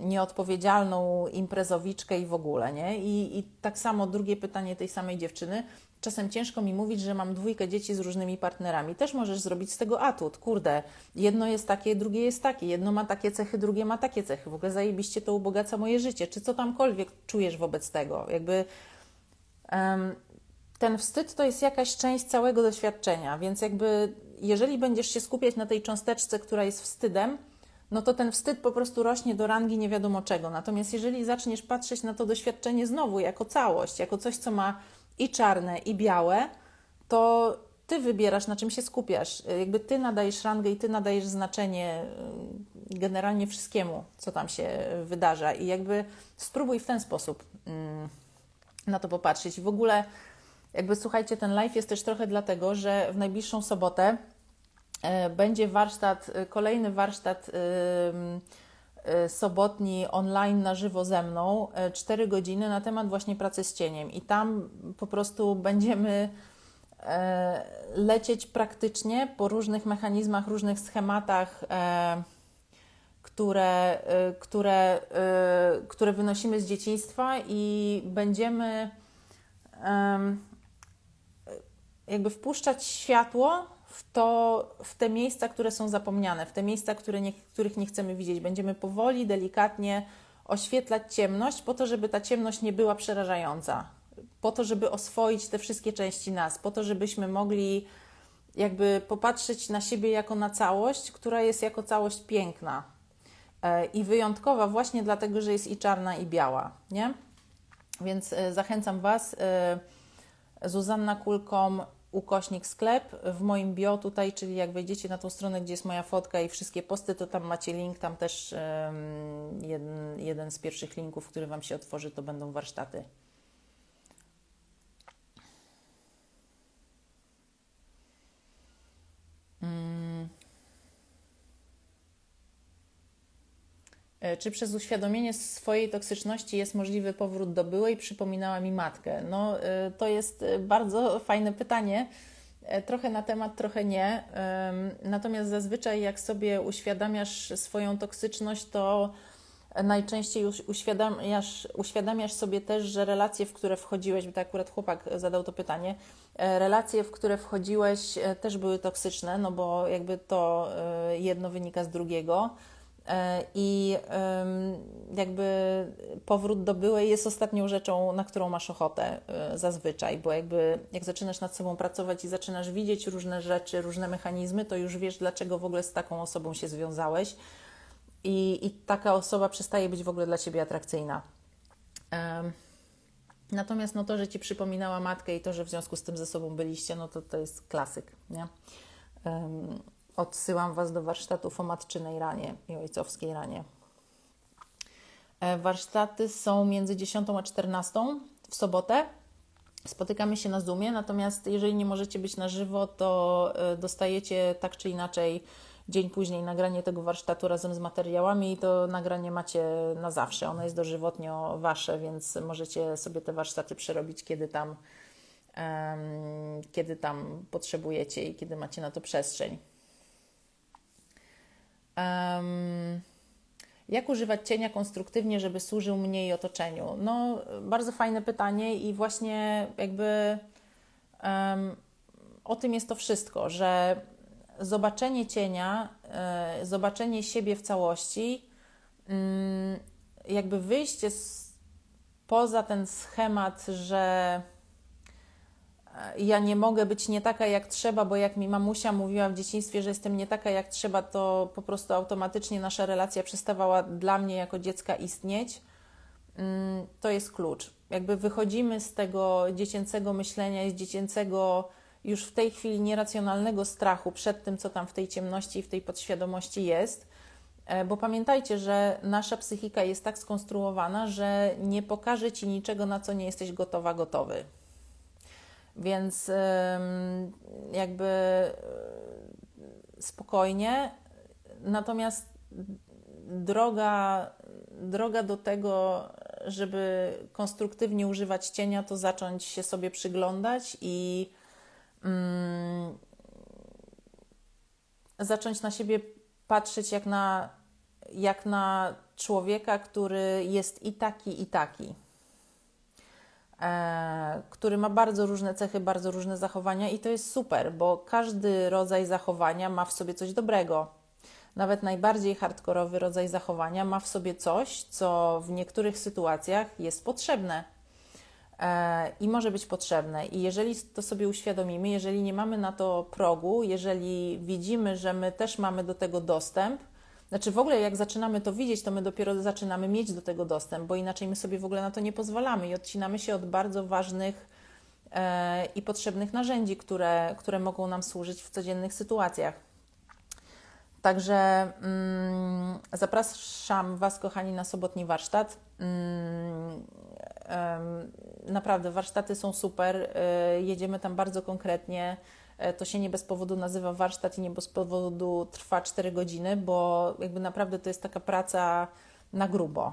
nieodpowiedzialną imprezowiczkę i w ogóle, nie? I, I tak samo drugie pytanie tej samej dziewczyny. Czasem ciężko mi mówić, że mam dwójkę dzieci z różnymi partnerami. Też możesz zrobić z tego atut. Kurde, jedno jest takie, drugie jest takie. Jedno ma takie cechy, drugie ma takie cechy. W ogóle zajebiście to ubogaca moje życie. Czy co tamkolwiek czujesz wobec tego? Jakby um, ten wstyd to jest jakaś część całego doświadczenia, więc jakby jeżeli będziesz się skupiać na tej cząsteczce, która jest wstydem, no to ten wstyd po prostu rośnie do rangi nie wiadomo czego. Natomiast jeżeli zaczniesz patrzeć na to doświadczenie znowu jako całość, jako coś, co ma i czarne, i białe, to ty wybierasz, na czym się skupiasz. Jakby ty nadajesz rangę i ty nadajesz znaczenie y, generalnie wszystkiemu, co tam się wydarza. I jakby spróbuj w ten sposób mm, na to popatrzeć. I w ogóle, jakby słuchajcie, ten live jest też trochę dlatego, że w najbliższą sobotę będzie warsztat, e, kolejny warsztat e, sobotni online na żywo ze mną, 4 godziny na temat właśnie pracy z cieniem. I tam po prostu będziemy lecieć praktycznie po różnych mechanizmach, różnych schematach, które, które, które wynosimy z dzieciństwa i będziemy jakby wpuszczać światło w, to, w te miejsca, które są zapomniane, w te miejsca, które nie, których nie chcemy widzieć. Będziemy powoli, delikatnie oświetlać ciemność, po to, żeby ta ciemność nie była przerażająca, po to, żeby oswoić te wszystkie części nas, po to, żebyśmy mogli jakby popatrzeć na siebie jako na całość, która jest jako całość piękna e, i wyjątkowa właśnie dlatego, że jest i czarna, i biała, nie? Więc e, zachęcam Was. E, Zuzanna Kulkom, ukośnik sklep. W moim bio tutaj, czyli jak wejdziecie na tą stronę, gdzie jest moja fotka i wszystkie posty, to tam macie link, tam też um, jeden, jeden z pierwszych linków, który Wam się otworzy, to będą warsztaty. Czy przez uświadomienie swojej toksyczności jest możliwy powrót do byłej? Przypominała mi matkę. No, e, to jest e, bardzo fajne pytanie. Trochę na temat, trochę nie. Natomiast zazwyczaj, jak sobie uświadamiasz swoją toksyczność, to najczęściej uświadamiasz, uświadamiasz sobie też, że relacje, w które wchodziłeś, bo to akurat chłopak zadał to pytanie, relacje, w które wchodziłeś, też były toksyczne, no bo jakby to jedno wynika z drugiego. E, I jakby powrót do byłej jest ostatnią rzeczą, na którą masz ochotę e, zazwyczaj, bo jakby jak zaczynasz nad sobą pracować i zaczynasz widzieć różne rzeczy, różne mechanizmy, to już wiesz, dlaczego w ogóle z taką osobą się związałeś i, i taka osoba przestaje być w ogóle dla ciebie atrakcyjna. Natomiast no to, że ci przypominała matkę i to, że w związku z tym ze sobą byliście, no to to jest klasyk, nie? Odsyłam Was do warsztatów o matczynej ranie i ojcowskiej ranie. E, warsztaty są między 10 a 14 w sobotę. Spotykamy się na Zoomie, natomiast jeżeli nie możecie być na żywo, to e, dostajecie tak czy inaczej dzień później nagranie tego warsztatu razem z materiałami i to nagranie macie na zawsze. Ono jest dożywotnio wasze, więc możecie sobie te warsztaty przerobić, kiedy tam, um, kiedy tam potrzebujecie i kiedy macie na to przestrzeń. Um, jak używać cienia konstruktywnie, żeby służył mnie i otoczeniu? No, bardzo fajne pytanie i właśnie jakby um, o tym jest to wszystko, że zobaczenie cienia, e, zobaczenie siebie w całości, mm, jakby wyjście z, poza ten schemat, że ja nie mogę być nie taka jak trzeba, bo jak mi mamusia mówiła w dzieciństwie, że jestem nie taka jak trzeba, to po prostu automatycznie nasza relacja przestawała dla mnie jako dziecka istnieć. Mm, to jest klucz. Jakby wychodzimy z tego dziecięcego myślenia z dziecięcego już w tej chwili nieracjonalnego strachu przed tym, co tam w tej ciemności i w tej podświadomości jest. E, bo pamiętajcie, że nasza psychika jest tak skonstruowana, że nie pokaże ci niczego, na co nie jesteś gotowa, gotowy. Więc jakby spokojnie. Natomiast droga, droga do tego, żeby konstruktywnie używać cienia, to zacząć się sobie przyglądać i mm, zacząć na siebie patrzeć jak na, jak na człowieka, który jest i taki, i taki. E, który ma bardzo różne cechy, bardzo różne zachowania, i to jest super, bo każdy rodzaj zachowania ma w sobie coś dobrego. Nawet najbardziej hardkorowy rodzaj zachowania ma w sobie coś, co w niektórych sytuacjach jest potrzebne E, i może być potrzebne. I jeżeli to sobie uświadomimy, jeżeli nie mamy na to progu, jeżeli widzimy, że my też mamy do tego dostęp, znaczy w ogóle jak zaczynamy to widzieć, to my dopiero zaczynamy mieć do tego dostęp, bo inaczej my sobie w ogóle na to nie pozwalamy i odcinamy się od bardzo ważnych e, i potrzebnych narzędzi, które, które mogą nam służyć w codziennych sytuacjach. Także mm, zapraszam Was, kochani, na sobotni warsztat. Mm, Naprawdę, warsztaty są super, e, jedziemy tam bardzo konkretnie. E, to się nie bez powodu nazywa warsztat i nie bez powodu trwa 4 godziny, bo jakby naprawdę to jest taka praca na grubo,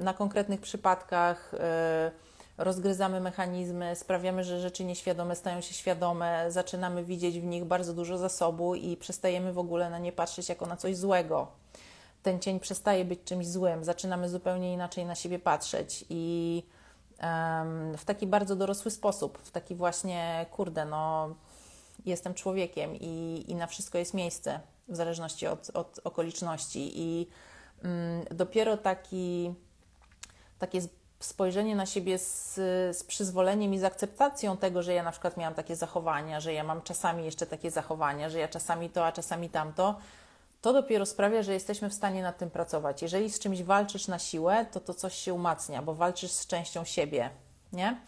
na konkretnych przypadkach e, rozgryzamy mechanizmy, sprawiamy, że rzeczy nieświadome stają się świadome, zaczynamy widzieć w nich bardzo dużo zasobu i przestajemy w ogóle na nie patrzeć jako na coś złego. Ten cień przestaje być czymś złym, zaczynamy zupełnie inaczej na siebie patrzeć i w taki bardzo dorosły sposób, w taki właśnie, kurde, no, jestem człowiekiem i, i na wszystko jest miejsce, w zależności od, od okoliczności. I um, dopiero taki, takie spojrzenie na siebie z, z przyzwoleniem i z akceptacją tego, że ja na przykład miałam takie zachowania, że ja mam czasami jeszcze takie zachowania, że ja czasami to, a czasami tamto to dopiero sprawia, że jesteśmy w stanie nad tym pracować. Jeżeli z czymś walczysz na siłę, to to coś się umacnia, bo walczysz z częścią siebie, nie?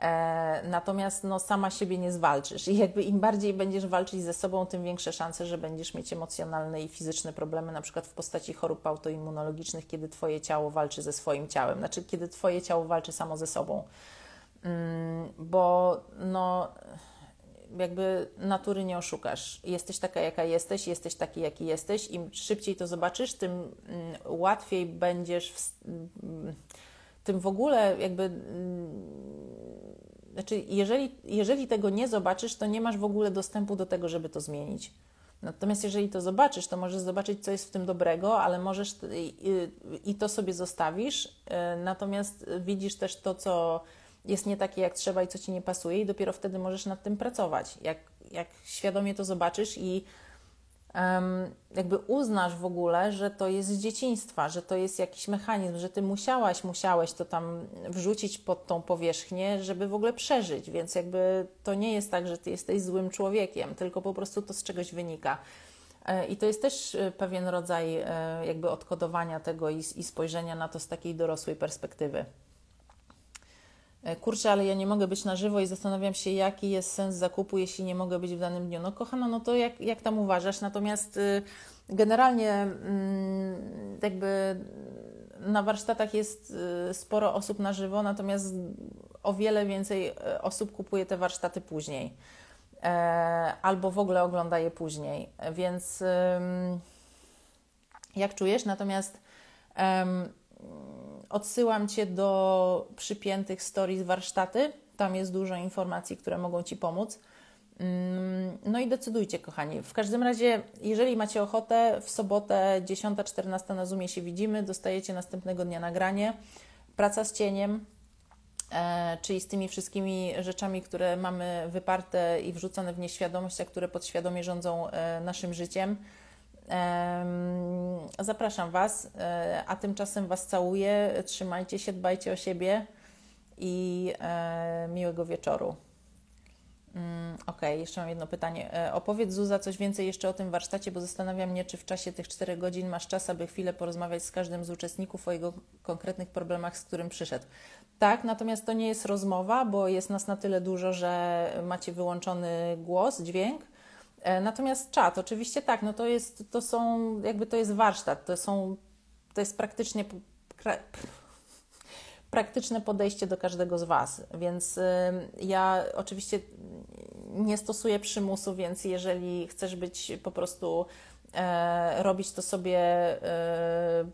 E, natomiast no, sama siebie nie zwalczysz i jakby im bardziej będziesz walczyć ze sobą, tym większe szanse, że będziesz mieć emocjonalne i fizyczne problemy, na przykład w postaci chorób autoimmunologicznych, kiedy Twoje ciało walczy ze swoim ciałem, znaczy kiedy Twoje ciało walczy samo ze sobą. Mm, bo no jakby natury nie oszukasz. Jesteś taka, jaka jesteś, jesteś taki, jaki jesteś. Im szybciej to zobaczysz, tym mm, łatwiej będziesz, w, mm, tym w ogóle jakby. Mm, znaczy, jeżeli, jeżeli tego nie zobaczysz, to nie masz w ogóle dostępu do tego, żeby to zmienić. Natomiast jeżeli to zobaczysz, to możesz zobaczyć, co jest w tym dobrego, ale możesz i, i to sobie zostawisz. Y, natomiast widzisz też to, co jest nie takie jak trzeba i co ci nie pasuje, i dopiero wtedy możesz nad tym pracować. Jak, jak świadomie to zobaczysz i jakby uznasz w ogóle, że to jest z dzieciństwa, że to jest jakiś mechanizm, że ty musiałaś, musiałeś to tam wrzucić pod tą powierzchnię, żeby w ogóle przeżyć. Więc jakby to nie jest tak, że ty jesteś złym człowiekiem, tylko po prostu to z czegoś wynika. E, I to jest też e, pewien rodzaj e, jakby odkodowania tego i, i spojrzenia na to z takiej dorosłej perspektywy. E, kurczę, ale ja nie mogę być na żywo i zastanawiam się, jaki jest sens zakupu, jeśli nie mogę być w danym dniu. No kochana, no to jak, jak tam uważasz? Natomiast y, generalnie mm, jakby na warsztatach jest y, sporo osób na żywo, natomiast o wiele więcej y, osób kupuje te warsztaty później e, albo w ogóle ogląda je później. Więc jak czujesz? Natomiast odsyłam Cię do przypiętych stories warsztaty. Tam jest dużo informacji, które mogą Ci pomóc. Mm, no i decydujcie, kochani. W każdym razie, jeżeli macie ochotę, w sobotę 10-14 na Zoomie się widzimy, dostajecie następnego dnia nagranie. Praca z cieniem, e, czyli z tymi wszystkimi rzeczami, które mamy wyparte i wrzucone w nieświadomość, a które podświadomie rządzą e, naszym życiem. Zapraszam Was, e, a tymczasem Was całuję. Trzymajcie się, dbajcie o siebie i e, miłego wieczoru. Mm, okay, jeszcze mam jedno pytanie. E, opowiedz Zuza coś więcej jeszcze o tym warsztacie, bo zastanawia mnie, czy w czasie tych czterech godzin masz czas, aby chwilę porozmawiać z każdym z uczestników o jego konkretnych problemach, z którym przyszedł. Tak, natomiast to nie jest rozmowa, bo jest nas na tyle dużo, że macie wyłączony głos, dźwięk. E, natomiast czat, oczywiście tak, no to jest, to są, jakby to jest warsztat, to są, to jest praktycznie praktyczne podejście do każdego z Was. Więc y, ja oczywiście nie stosuję przymusu, więc jeżeli chcesz być po prostu robić to sobie e,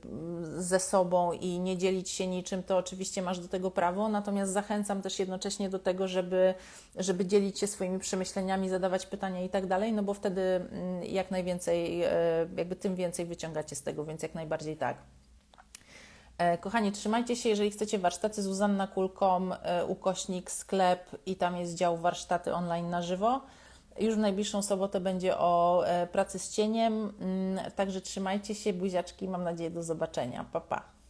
ze sobą i nie dzielić się niczym, to oczywiście masz do tego prawo. Natomiast zachęcam też jednocześnie do tego, żeby, żeby dzielić się swoimi przemyśleniami, zadawać pytania i tak dalej, no bo wtedy mm, jak najwięcej, e, jakby tym więcej wyciągacie z tego, więc jak najbardziej tak. E, kochani, trzymajcie się, jeżeli chcecie warsztaty zuzannakulkom, e, ukośnik, sklep i tam jest dział warsztaty online na żywo. Już w najbliższą sobotę będzie o e, pracy z cieniem, mm, także trzymajcie się, buziaczki, mam nadzieję do zobaczenia. Pa, pa.